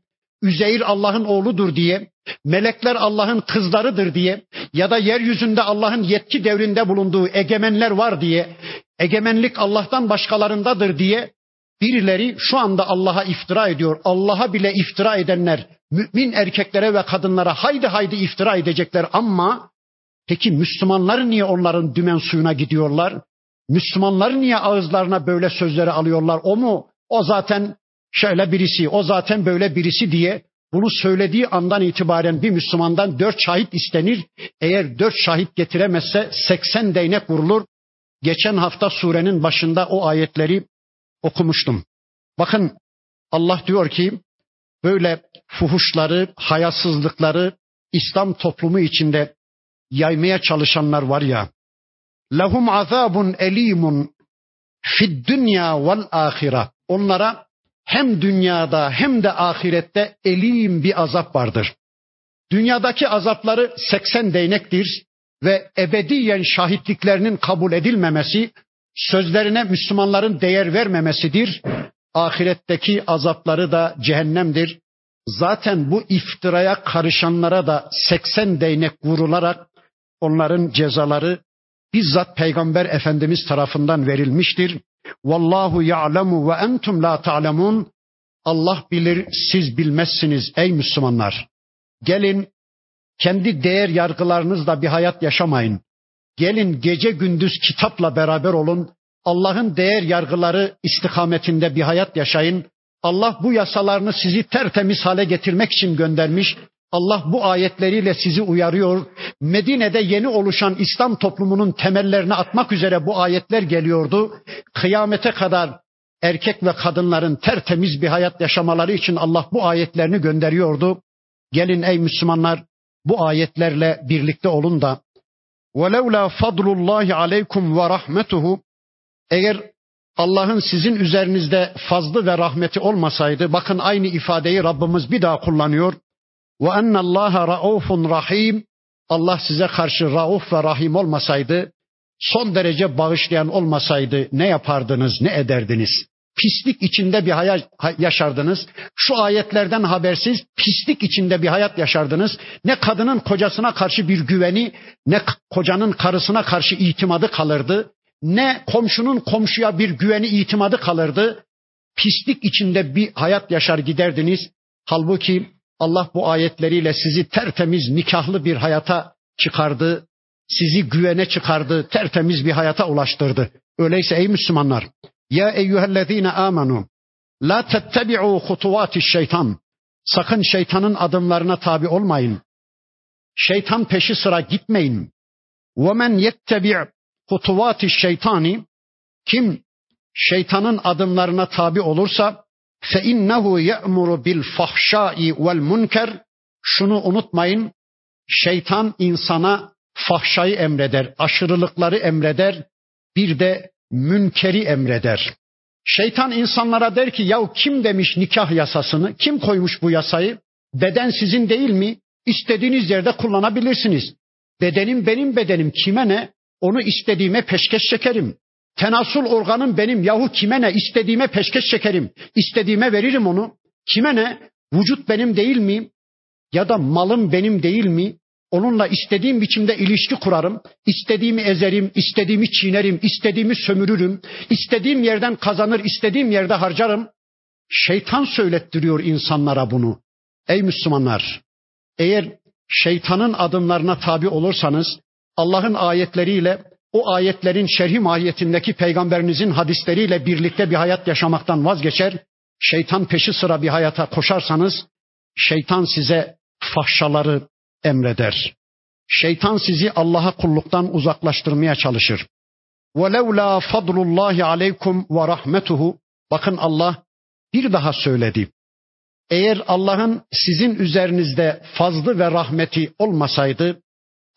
Üzeyir Allah'ın oğludur diye, melekler Allah'ın kızlarıdır diye ya da yeryüzünde Allah'ın yetki devrinde bulunduğu egemenler var diye, egemenlik Allah'tan başkalarındadır diye birileri şu anda Allah'a iftira ediyor. Allah'a bile iftira edenler mümin erkeklere ve kadınlara haydi haydi iftira edecekler ama peki Müslümanlar niye onların dümen suyuna gidiyorlar? Müslümanlar niye ağızlarına böyle sözleri alıyorlar? O mu? O zaten şöyle birisi, o zaten böyle birisi diye bunu söylediği andan itibaren bir Müslümandan dört şahit istenir. Eğer dört şahit getiremezse seksen değnek vurulur. Geçen hafta surenin başında o ayetleri okumuştum. Bakın Allah diyor ki böyle fuhuşları, hayasızlıkları İslam toplumu içinde yaymaya çalışanlar var ya. Lahum azabun elimun fid dünya vel ahira. Onlara hem dünyada hem de ahirette elim bir azap vardır. Dünyadaki azapları 80 değnektir ve ebediyen şahitliklerinin kabul edilmemesi, sözlerine Müslümanların değer vermemesidir. Ahiretteki azapları da cehennemdir. Zaten bu iftiraya karışanlara da 80 değnek vurularak onların cezaları bizzat Peygamber Efendimiz tarafından verilmiştir. Vallahu ya'lemu ve entum la ta'lemun. Allah bilir, siz bilmezsiniz ey Müslümanlar. Gelin kendi değer yargılarınızla bir hayat yaşamayın. Gelin gece gündüz kitapla beraber olun. Allah'ın değer yargıları istikametinde bir hayat yaşayın. Allah bu yasalarını sizi tertemiz hale getirmek için göndermiş. Allah bu ayetleriyle sizi uyarıyor. Medine'de yeni oluşan İslam toplumunun temellerini atmak üzere bu ayetler geliyordu. Kıyamete kadar erkek ve kadınların tertemiz bir hayat yaşamaları için Allah bu ayetlerini gönderiyordu. Gelin ey Müslümanlar bu ayetlerle birlikte olun da وَلَوْلَا فَضْلُ اللّٰهِ عَلَيْكُمْ وَرَحْمَتُهُ Eğer Allah'ın sizin üzerinizde fazlı ve rahmeti olmasaydı, bakın aynı ifadeyi Rabbimiz bir daha kullanıyor. Ve ennallaha raufun rahim. Allah size karşı rauf ve rahim olmasaydı, son derece bağışlayan olmasaydı ne yapardınız, ne ederdiniz? Pislik içinde bir hayat yaşardınız. Şu ayetlerden habersiz pislik içinde bir hayat yaşardınız. Ne kadının kocasına karşı bir güveni, ne kocanın karısına karşı itimadı kalırdı. Ne komşunun komşuya bir güveni itimadı kalırdı. Pislik içinde bir hayat yaşar giderdiniz. Halbuki Allah bu ayetleriyle sizi tertemiz nikahlı bir hayata çıkardı, sizi güvene çıkardı, tertemiz bir hayata ulaştırdı. Öyleyse ey Müslümanlar, ya eyyühellezine amenu, la tettebi'u hutuvati şeytan. Sakın şeytanın adımlarına tabi olmayın. Şeytan peşi sıra gitmeyin. Ve men yettebi' hutuvati şeytani, kim şeytanın adımlarına tabi olursa bil fahşai vel munker şunu unutmayın şeytan insana fahşayı emreder, aşırılıkları emreder, bir de münkeri emreder. Şeytan insanlara der ki yahu kim demiş nikah yasasını? Kim koymuş bu yasayı? Beden sizin değil mi? İstediğiniz yerde kullanabilirsiniz. Bedenim benim bedenim kime ne? Onu istediğime peşkeş çekerim. Tenasul organım benim yahu kime ne? İstediğime peşkeş çekerim. İstediğime veririm onu. Kime ne? Vücut benim değil mi? Ya da malım benim değil mi? Onunla istediğim biçimde ilişki kurarım. İstediğimi ezerim, istediğimi çiğnerim, istediğimi sömürürüm. İstediğim yerden kazanır, istediğim yerde harcarım. Şeytan söylettiriyor insanlara bunu. Ey Müslümanlar, eğer şeytanın adımlarına tabi olursanız Allah'ın ayetleriyle o ayetlerin şerhi mahiyetindeki peygamberinizin hadisleriyle birlikte bir hayat yaşamaktan vazgeçer, şeytan peşi sıra bir hayata koşarsanız şeytan size fahşaları emreder. Şeytan sizi Allah'a kulluktan uzaklaştırmaya çalışır. وَلَوْلَا فَضْلُ اللّٰهِ عَلَيْكُمْ وَرَحْمَتُهُ Bakın Allah bir daha söyledi. Eğer Allah'ın sizin üzerinizde fazlı ve rahmeti olmasaydı,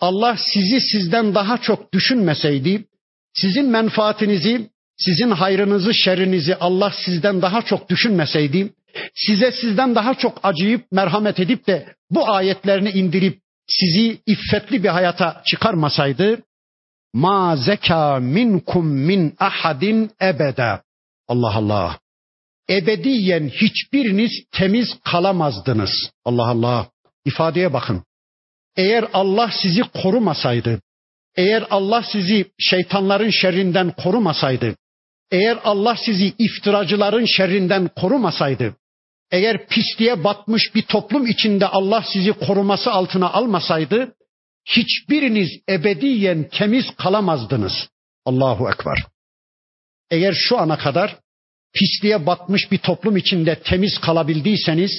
Allah sizi sizden daha çok düşünmeseydi, sizin menfaatinizi, sizin hayrınızı, şerrinizi Allah sizden daha çok düşünmeseydi, size sizden daha çok acıyıp merhamet edip de bu ayetlerini indirip sizi iffetli bir hayata çıkarmasaydı, ma zeka minkum min ahadin ebeda. Allah Allah. Ebediyen hiçbiriniz temiz kalamazdınız. Allah Allah. İfadeye bakın. Eğer Allah sizi korumasaydı, eğer Allah sizi şeytanların şerrinden korumasaydı, eğer Allah sizi iftiracıların şerrinden korumasaydı, eğer pisliğe batmış bir toplum içinde Allah sizi koruması altına almasaydı, hiçbiriniz ebediyen temiz kalamazdınız. Allahu Ekber. Eğer şu ana kadar pisliğe batmış bir toplum içinde temiz kalabildiyseniz,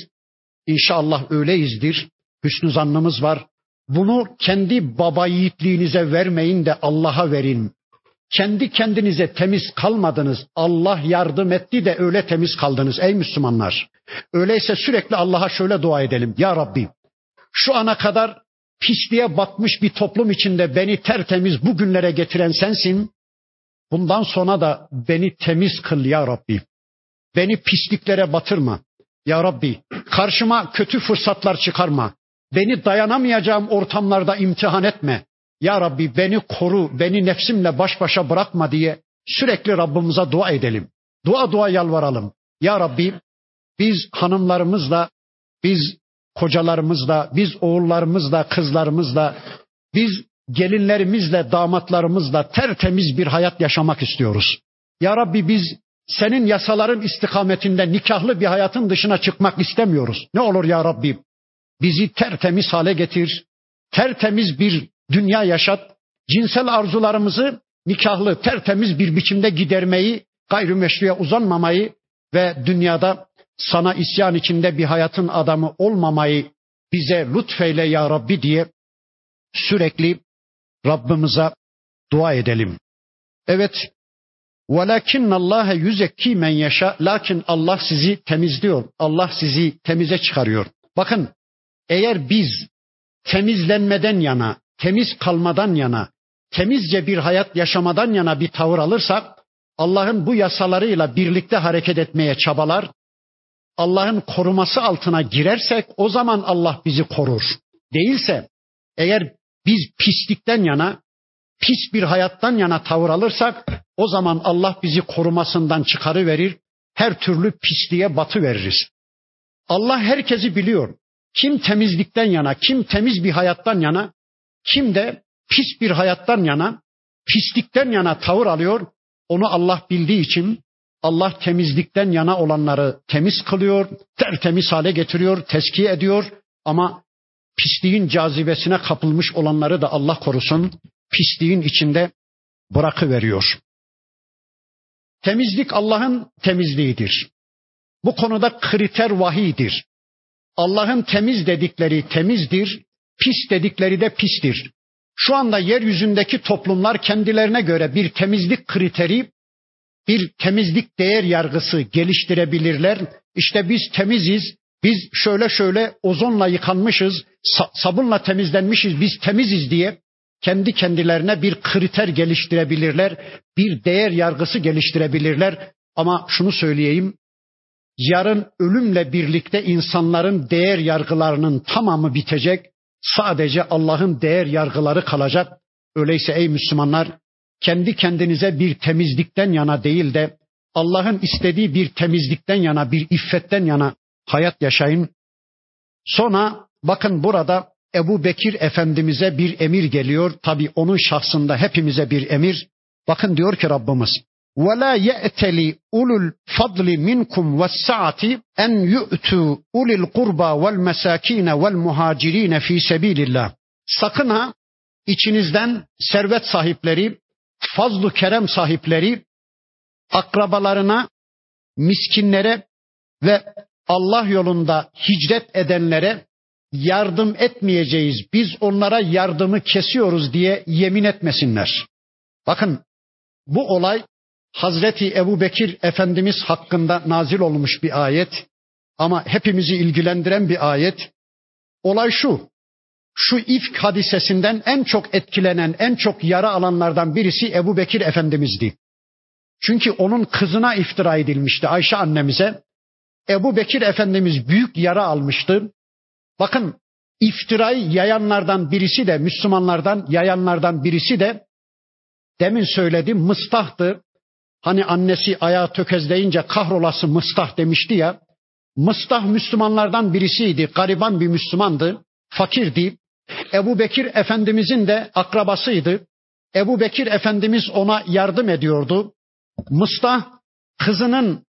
inşallah öyleyizdir. Hüsnü zannımız var. Bunu kendi baba yiğitliğinize vermeyin de Allah'a verin. Kendi kendinize temiz kalmadınız. Allah yardım etti de öyle temiz kaldınız ey Müslümanlar. Öyleyse sürekli Allah'a şöyle dua edelim. Ya Rabbi şu ana kadar pisliğe batmış bir toplum içinde beni tertemiz bugünlere getiren sensin. Bundan sonra da beni temiz kıl ya Rabbi. Beni pisliklere batırma. Ya Rabbi karşıma kötü fırsatlar çıkarma. Beni dayanamayacağım ortamlarda imtihan etme. Ya Rabbi beni koru, beni nefsimle baş başa bırakma diye sürekli Rabbimize dua edelim. Dua dua yalvaralım. Ya Rabbi biz hanımlarımızla, biz kocalarımızla, biz oğullarımızla, kızlarımızla, biz gelinlerimizle, damatlarımızla tertemiz bir hayat yaşamak istiyoruz. Ya Rabbi biz senin yasaların istikametinde nikahlı bir hayatın dışına çıkmak istemiyoruz. Ne olur ya Rabbi Bizi tertemiz hale getir. Tertemiz bir dünya yaşat. Cinsel arzularımızı nikahlı, tertemiz bir biçimde gidermeyi, gayrimeşruya uzanmamayı ve dünyada sana isyan içinde bir hayatın adamı olmamayı bize lütfeyle ya Rabbi diye sürekli Rabbimize dua edelim. Evet. Velakin Allah yüzekki men yaşa. Lakin Allah sizi temizliyor. Allah sizi temize çıkarıyor. Bakın eğer biz temizlenmeden yana, temiz kalmadan yana, temizce bir hayat yaşamadan yana bir tavır alırsak, Allah'ın bu yasalarıyla birlikte hareket etmeye çabalar, Allah'ın koruması altına girersek o zaman Allah bizi korur. Değilse eğer biz pislikten yana, pis bir hayattan yana tavır alırsak o zaman Allah bizi korumasından çıkarıverir, her türlü pisliğe batı veririz. Allah herkesi biliyor. Kim temizlikten yana, kim temiz bir hayattan yana, kim de pis bir hayattan yana, pislikten yana tavır alıyor. Onu Allah bildiği için Allah temizlikten yana olanları temiz kılıyor, tertemiz hale getiriyor, teskiye ediyor ama pisliğin cazibesine kapılmış olanları da Allah korusun pisliğin içinde bırakıveriyor. Temizlik Allah'ın temizliğidir. Bu konuda kriter vahidir. Allah'ın temiz dedikleri temizdir, pis dedikleri de pistir. Şu anda yeryüzündeki toplumlar kendilerine göre bir temizlik kriteri, bir temizlik değer yargısı geliştirebilirler. İşte biz temiziz, biz şöyle şöyle ozonla yıkanmışız, sabunla temizlenmişiz, biz temiziz diye kendi kendilerine bir kriter geliştirebilirler, bir değer yargısı geliştirebilirler. Ama şunu söyleyeyim, yarın ölümle birlikte insanların değer yargılarının tamamı bitecek. Sadece Allah'ın değer yargıları kalacak. Öyleyse ey Müslümanlar kendi kendinize bir temizlikten yana değil de Allah'ın istediği bir temizlikten yana, bir iffetten yana hayat yaşayın. Sonra bakın burada Ebu Bekir Efendimiz'e bir emir geliyor. Tabi onun şahsında hepimize bir emir. Bakın diyor ki Rabbimiz وَلَا يَأْتَلِ اُلُوا الْفَضْلِ مِنْكُمْ وَالسَّعَةِ اَنْ يُؤْتُوا اُلِي الْقُرْبَى وَالْمَسَاكِينَ وَالْمُهَاجِرِينَ ف۪ي سَب۪يلِ اللّٰهِ Sakın ha içinizden servet sahipleri, fazlu kerem sahipleri, akrabalarına, miskinlere ve Allah yolunda hicret edenlere yardım etmeyeceğiz, biz onlara yardımı kesiyoruz diye yemin etmesinler. Bakın bu olay Hazreti Ebu Bekir Efendimiz hakkında nazil olmuş bir ayet ama hepimizi ilgilendiren bir ayet. Olay şu, şu ifk hadisesinden en çok etkilenen, en çok yara alanlardan birisi Ebu Bekir Efendimiz'di. Çünkü onun kızına iftira edilmişti Ayşe annemize. Ebu Bekir Efendimiz büyük yara almıştı. Bakın iftirayı yayanlardan birisi de Müslümanlardan yayanlardan birisi de demin söyledim mıstahtı. Hani annesi ayağı tökezleyince kahrolası mıstah demişti ya. Mıstah Müslümanlardan birisiydi. Gariban bir Müslümandı. Fakirdi. Ebu Bekir Efendimizin de akrabasıydı. Ebu Bekir Efendimiz ona yardım ediyordu. Mıstah kızının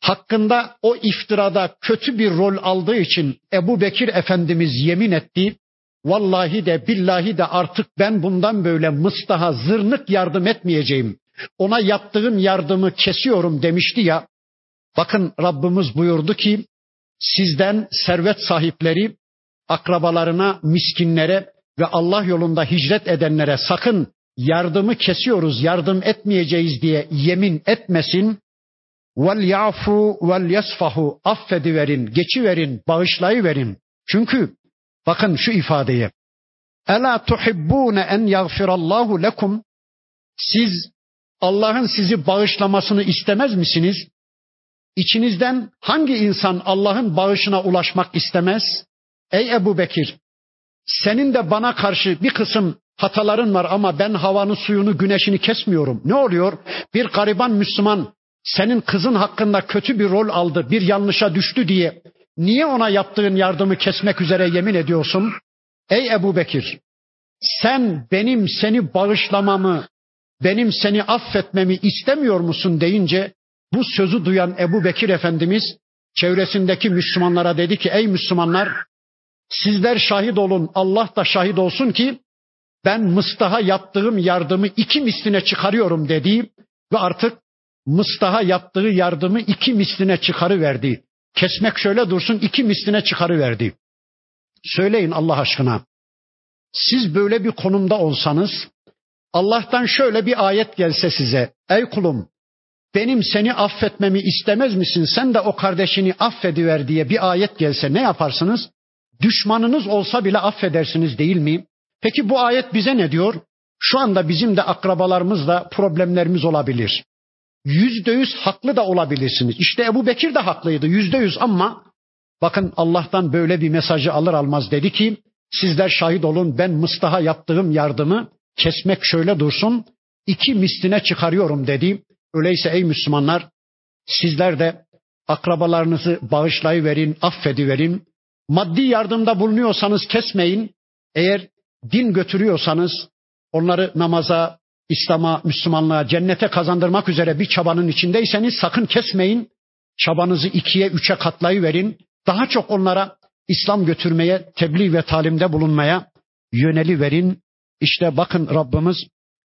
hakkında o iftirada kötü bir rol aldığı için Ebu Bekir Efendimiz yemin etti. Vallahi de billahi de artık ben bundan böyle Mıstah'a zırnık yardım etmeyeceğim. Ona yaptığım yardımı kesiyorum demişti ya. Bakın Rabbimiz buyurdu ki sizden servet sahipleri akrabalarına, miskinlere ve Allah yolunda hicret edenlere sakın yardımı kesiyoruz, yardım etmeyeceğiz diye yemin etmesin. Vel yafu vel yasfahu affediverin, geçiverin, bağışlayıverin. Çünkü bakın şu ifadeye. Ela tuhibbune en yagfirallahu lekum. Siz Allah'ın sizi bağışlamasını istemez misiniz? İçinizden hangi insan Allah'ın bağışına ulaşmak istemez? Ey Ebu Bekir, senin de bana karşı bir kısım hataların var ama ben havanı, suyunu, güneşini kesmiyorum. Ne oluyor? Bir gariban Müslüman senin kızın hakkında kötü bir rol aldı, bir yanlışa düştü diye niye ona yaptığın yardımı kesmek üzere yemin ediyorsun? Ey Ebu Bekir, sen benim seni bağışlamamı, benim seni affetmemi istemiyor musun deyince bu sözü duyan Ebu Bekir Efendimiz çevresindeki Müslümanlara dedi ki ey Müslümanlar sizler şahit olun Allah da şahit olsun ki ben Mıstah'a yaptığım yardımı iki misline çıkarıyorum dedi ve artık Mıstah'a yaptığı yardımı iki misline çıkarıverdi. Kesmek şöyle dursun iki misline çıkarıverdi. Söyleyin Allah aşkına. Siz böyle bir konumda olsanız Allah'tan şöyle bir ayet gelse size. Ey kulum benim seni affetmemi istemez misin? Sen de o kardeşini affediver diye bir ayet gelse ne yaparsınız? Düşmanınız olsa bile affedersiniz değil mi? Peki bu ayet bize ne diyor? Şu anda bizim de akrabalarımızla problemlerimiz olabilir. Yüzde yüz haklı da olabilirsiniz. İşte Ebu Bekir de haklıydı yüzde yüz ama bakın Allah'tan böyle bir mesajı alır almaz dedi ki sizler şahit olun ben Mıstah'a yaptığım yardımı kesmek şöyle dursun iki misline çıkarıyorum dedi. Öyleyse ey Müslümanlar sizler de akrabalarınızı bağışlayıverin, affediverin. Maddi yardımda bulunuyorsanız kesmeyin. Eğer din götürüyorsanız onları namaza, İslam'a, Müslümanlığa, cennete kazandırmak üzere bir çabanın içindeyseniz sakın kesmeyin. Çabanızı ikiye, üçe katlayıverin. Daha çok onlara İslam götürmeye, tebliğ ve talimde bulunmaya yöneli verin. İşte bakın Rabbimiz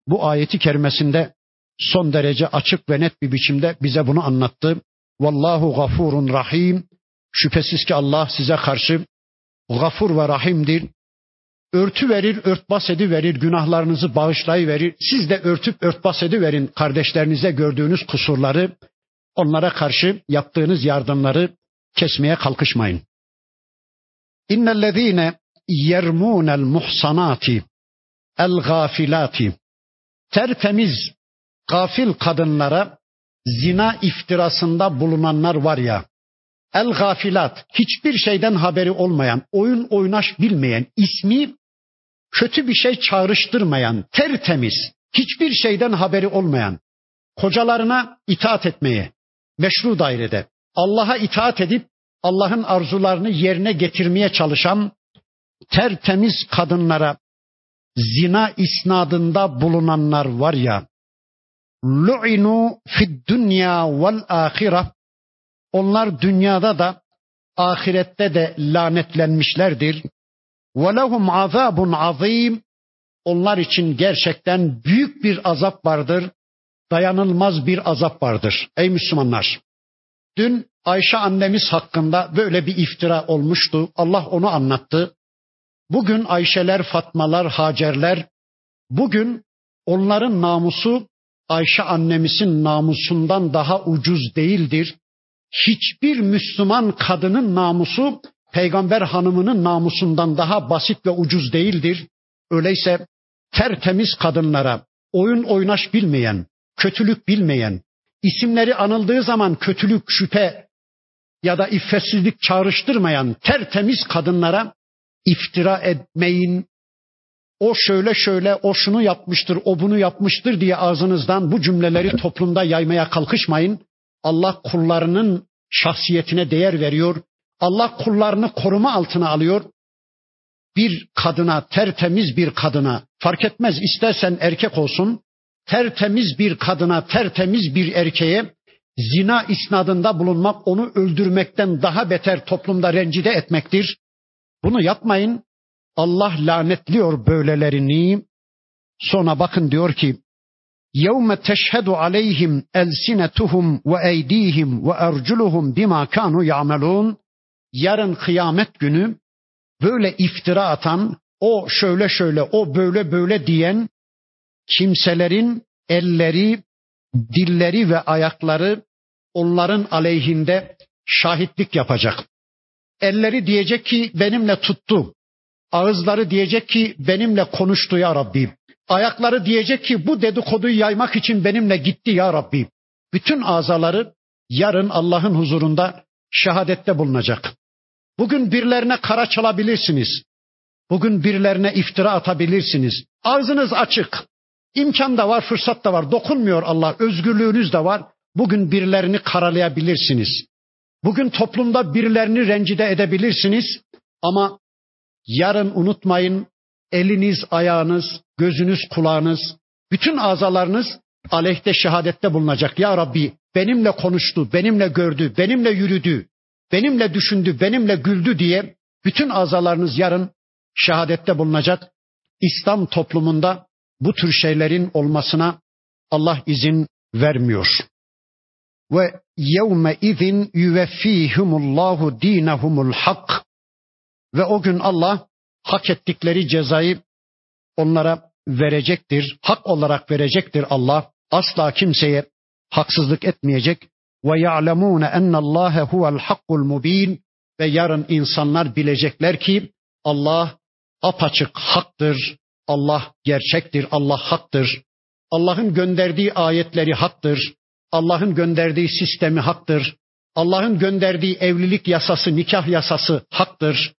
bu ayeti kerimesinde son derece açık ve net bir biçimde bize bunu anlattı. Vallahu gafurun rahim. Şüphesiz ki Allah size karşı gafur ve rahimdir. Örtü verir, örtbas verir, günahlarınızı bağışlayıverir. Siz de örtüp örtbas verin kardeşlerinize gördüğünüz kusurları. Onlara karşı yaptığınız yardımları kesmeye kalkışmayın. İnnellezîne yermûnel muhsanati el gafilati tertemiz gafil kadınlara zina iftirasında bulunanlar var ya, el gafilat, hiçbir şeyden haberi olmayan, oyun oynaş bilmeyen, ismi kötü bir şey çağrıştırmayan, tertemiz, hiçbir şeyden haberi olmayan, kocalarına itaat etmeye, meşru dairede, Allah'a itaat edip Allah'ın arzularını yerine getirmeye çalışan tertemiz kadınlara zina isnadında bulunanlar var ya, lu'inu fid dünya vel ahire onlar dünyada da ahirette de lanetlenmişlerdir. Ve lehum azabun azim onlar için gerçekten büyük bir azap vardır. Dayanılmaz bir azap vardır. Ey Müslümanlar! Dün Ayşe annemiz hakkında böyle bir iftira olmuştu. Allah onu anlattı. Bugün Ayşeler, Fatmalar, Hacerler, bugün onların namusu Ayşe annemizin namusundan daha ucuz değildir. Hiçbir Müslüman kadının namusu peygamber hanımının namusundan daha basit ve ucuz değildir. Öyleyse tertemiz kadınlara oyun oynaş bilmeyen, kötülük bilmeyen, isimleri anıldığı zaman kötülük, şüphe ya da iffetsizlik çağrıştırmayan tertemiz kadınlara iftira etmeyin, o şöyle şöyle, o şunu yapmıştır, o bunu yapmıştır diye ağzınızdan bu cümleleri toplumda yaymaya kalkışmayın. Allah kullarının şahsiyetine değer veriyor. Allah kullarını koruma altına alıyor. Bir kadına, tertemiz bir kadına, fark etmez istersen erkek olsun, tertemiz bir kadına, tertemiz bir erkeğe zina isnadında bulunmak onu öldürmekten daha beter toplumda rencide etmektir. Bunu yapmayın. Allah lanetliyor böylelerini. Sonra bakın diyor ki يَوْمَ تَشْهَدُ عَلَيْهِمْ أَلْسِنَتُهُمْ وَاَيْد۪يهِمْ وَاَرْجُلُهُمْ بِمَا كَانُوا يَعْمَلُونَ Yarın kıyamet günü böyle iftira atan, o şöyle şöyle, o böyle böyle diyen kimselerin elleri, dilleri ve ayakları onların aleyhinde şahitlik yapacak. Elleri diyecek ki benimle tuttu. Ağızları diyecek ki benimle konuştu ya Rabbi. Ayakları diyecek ki bu dedikoduyu yaymak için benimle gitti ya Rabbi. Bütün azaları yarın Allah'ın huzurunda şehadette bulunacak. Bugün birilerine kara çalabilirsiniz. Bugün birilerine iftira atabilirsiniz. Ağzınız açık. İmkan da var, fırsat da var. Dokunmuyor Allah. Özgürlüğünüz de var. Bugün birilerini karalayabilirsiniz. Bugün toplumda birilerini rencide edebilirsiniz. Ama Yarın unutmayın eliniz, ayağınız, gözünüz, kulağınız, bütün azalarınız aleyhte şehadette bulunacak. Ya Rabbi benimle konuştu, benimle gördü, benimle yürüdü, benimle düşündü, benimle güldü diye bütün azalarınız yarın şehadette bulunacak. İslam toplumunda bu tür şeylerin olmasına Allah izin vermiyor. Ve yevme izin yuveffihumullahu dinehumul hak ve o gün Allah hak ettikleri cezayı onlara verecektir. Hak olarak verecektir Allah. Asla kimseye haksızlık etmeyecek. Ve ya'lemûne ennallâhe huvel hakkul mubin. Ve yarın insanlar bilecekler ki Allah apaçık haktır, Allah gerçektir, Allah haktır. Allah'ın gönderdiği ayetleri haktır. Allah'ın gönderdiği sistemi haktır. Allah'ın gönderdiği evlilik yasası, nikah yasası haktır.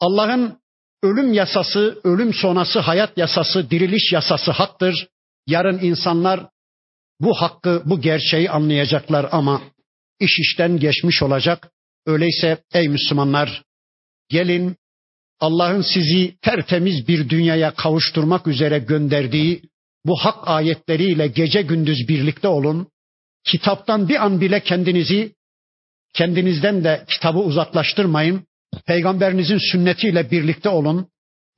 Allah'ın ölüm yasası, ölüm sonrası hayat yasası, diriliş yasası haktır. Yarın insanlar bu hakkı, bu gerçeği anlayacaklar ama iş işten geçmiş olacak. Öyleyse ey Müslümanlar gelin Allah'ın sizi tertemiz bir dünyaya kavuşturmak üzere gönderdiği bu hak ayetleriyle gece gündüz birlikte olun. Kitaptan bir an bile kendinizi kendinizden de kitabı uzaklaştırmayın. Peygamberinizin sünnetiyle birlikte olun.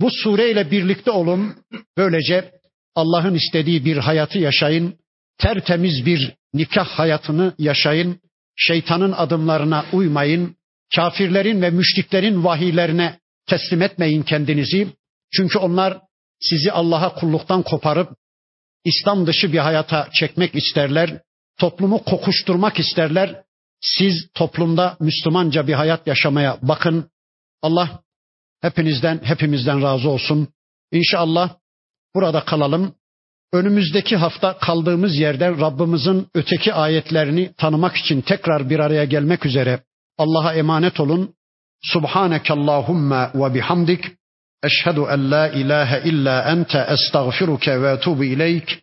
Bu sureyle birlikte olun. Böylece Allah'ın istediği bir hayatı yaşayın. Tertemiz bir nikah hayatını yaşayın. Şeytanın adımlarına uymayın. Kafirlerin ve müşriklerin vahiylerine teslim etmeyin kendinizi. Çünkü onlar sizi Allah'a kulluktan koparıp İslam dışı bir hayata çekmek isterler. Toplumu kokuşturmak isterler. Siz toplumda Müslümanca bir hayat yaşamaya bakın. Allah hepinizden, hepimizden razı olsun. İnşallah burada kalalım. Önümüzdeki hafta kaldığımız yerden Rabbimizin öteki ayetlerini tanımak için tekrar bir araya gelmek üzere Allah'a emanet olun. Subhaneke Allahumma ve bihamdik. Eşhedü en la ilahe illa ente estağfiruke ve etubu ileyk.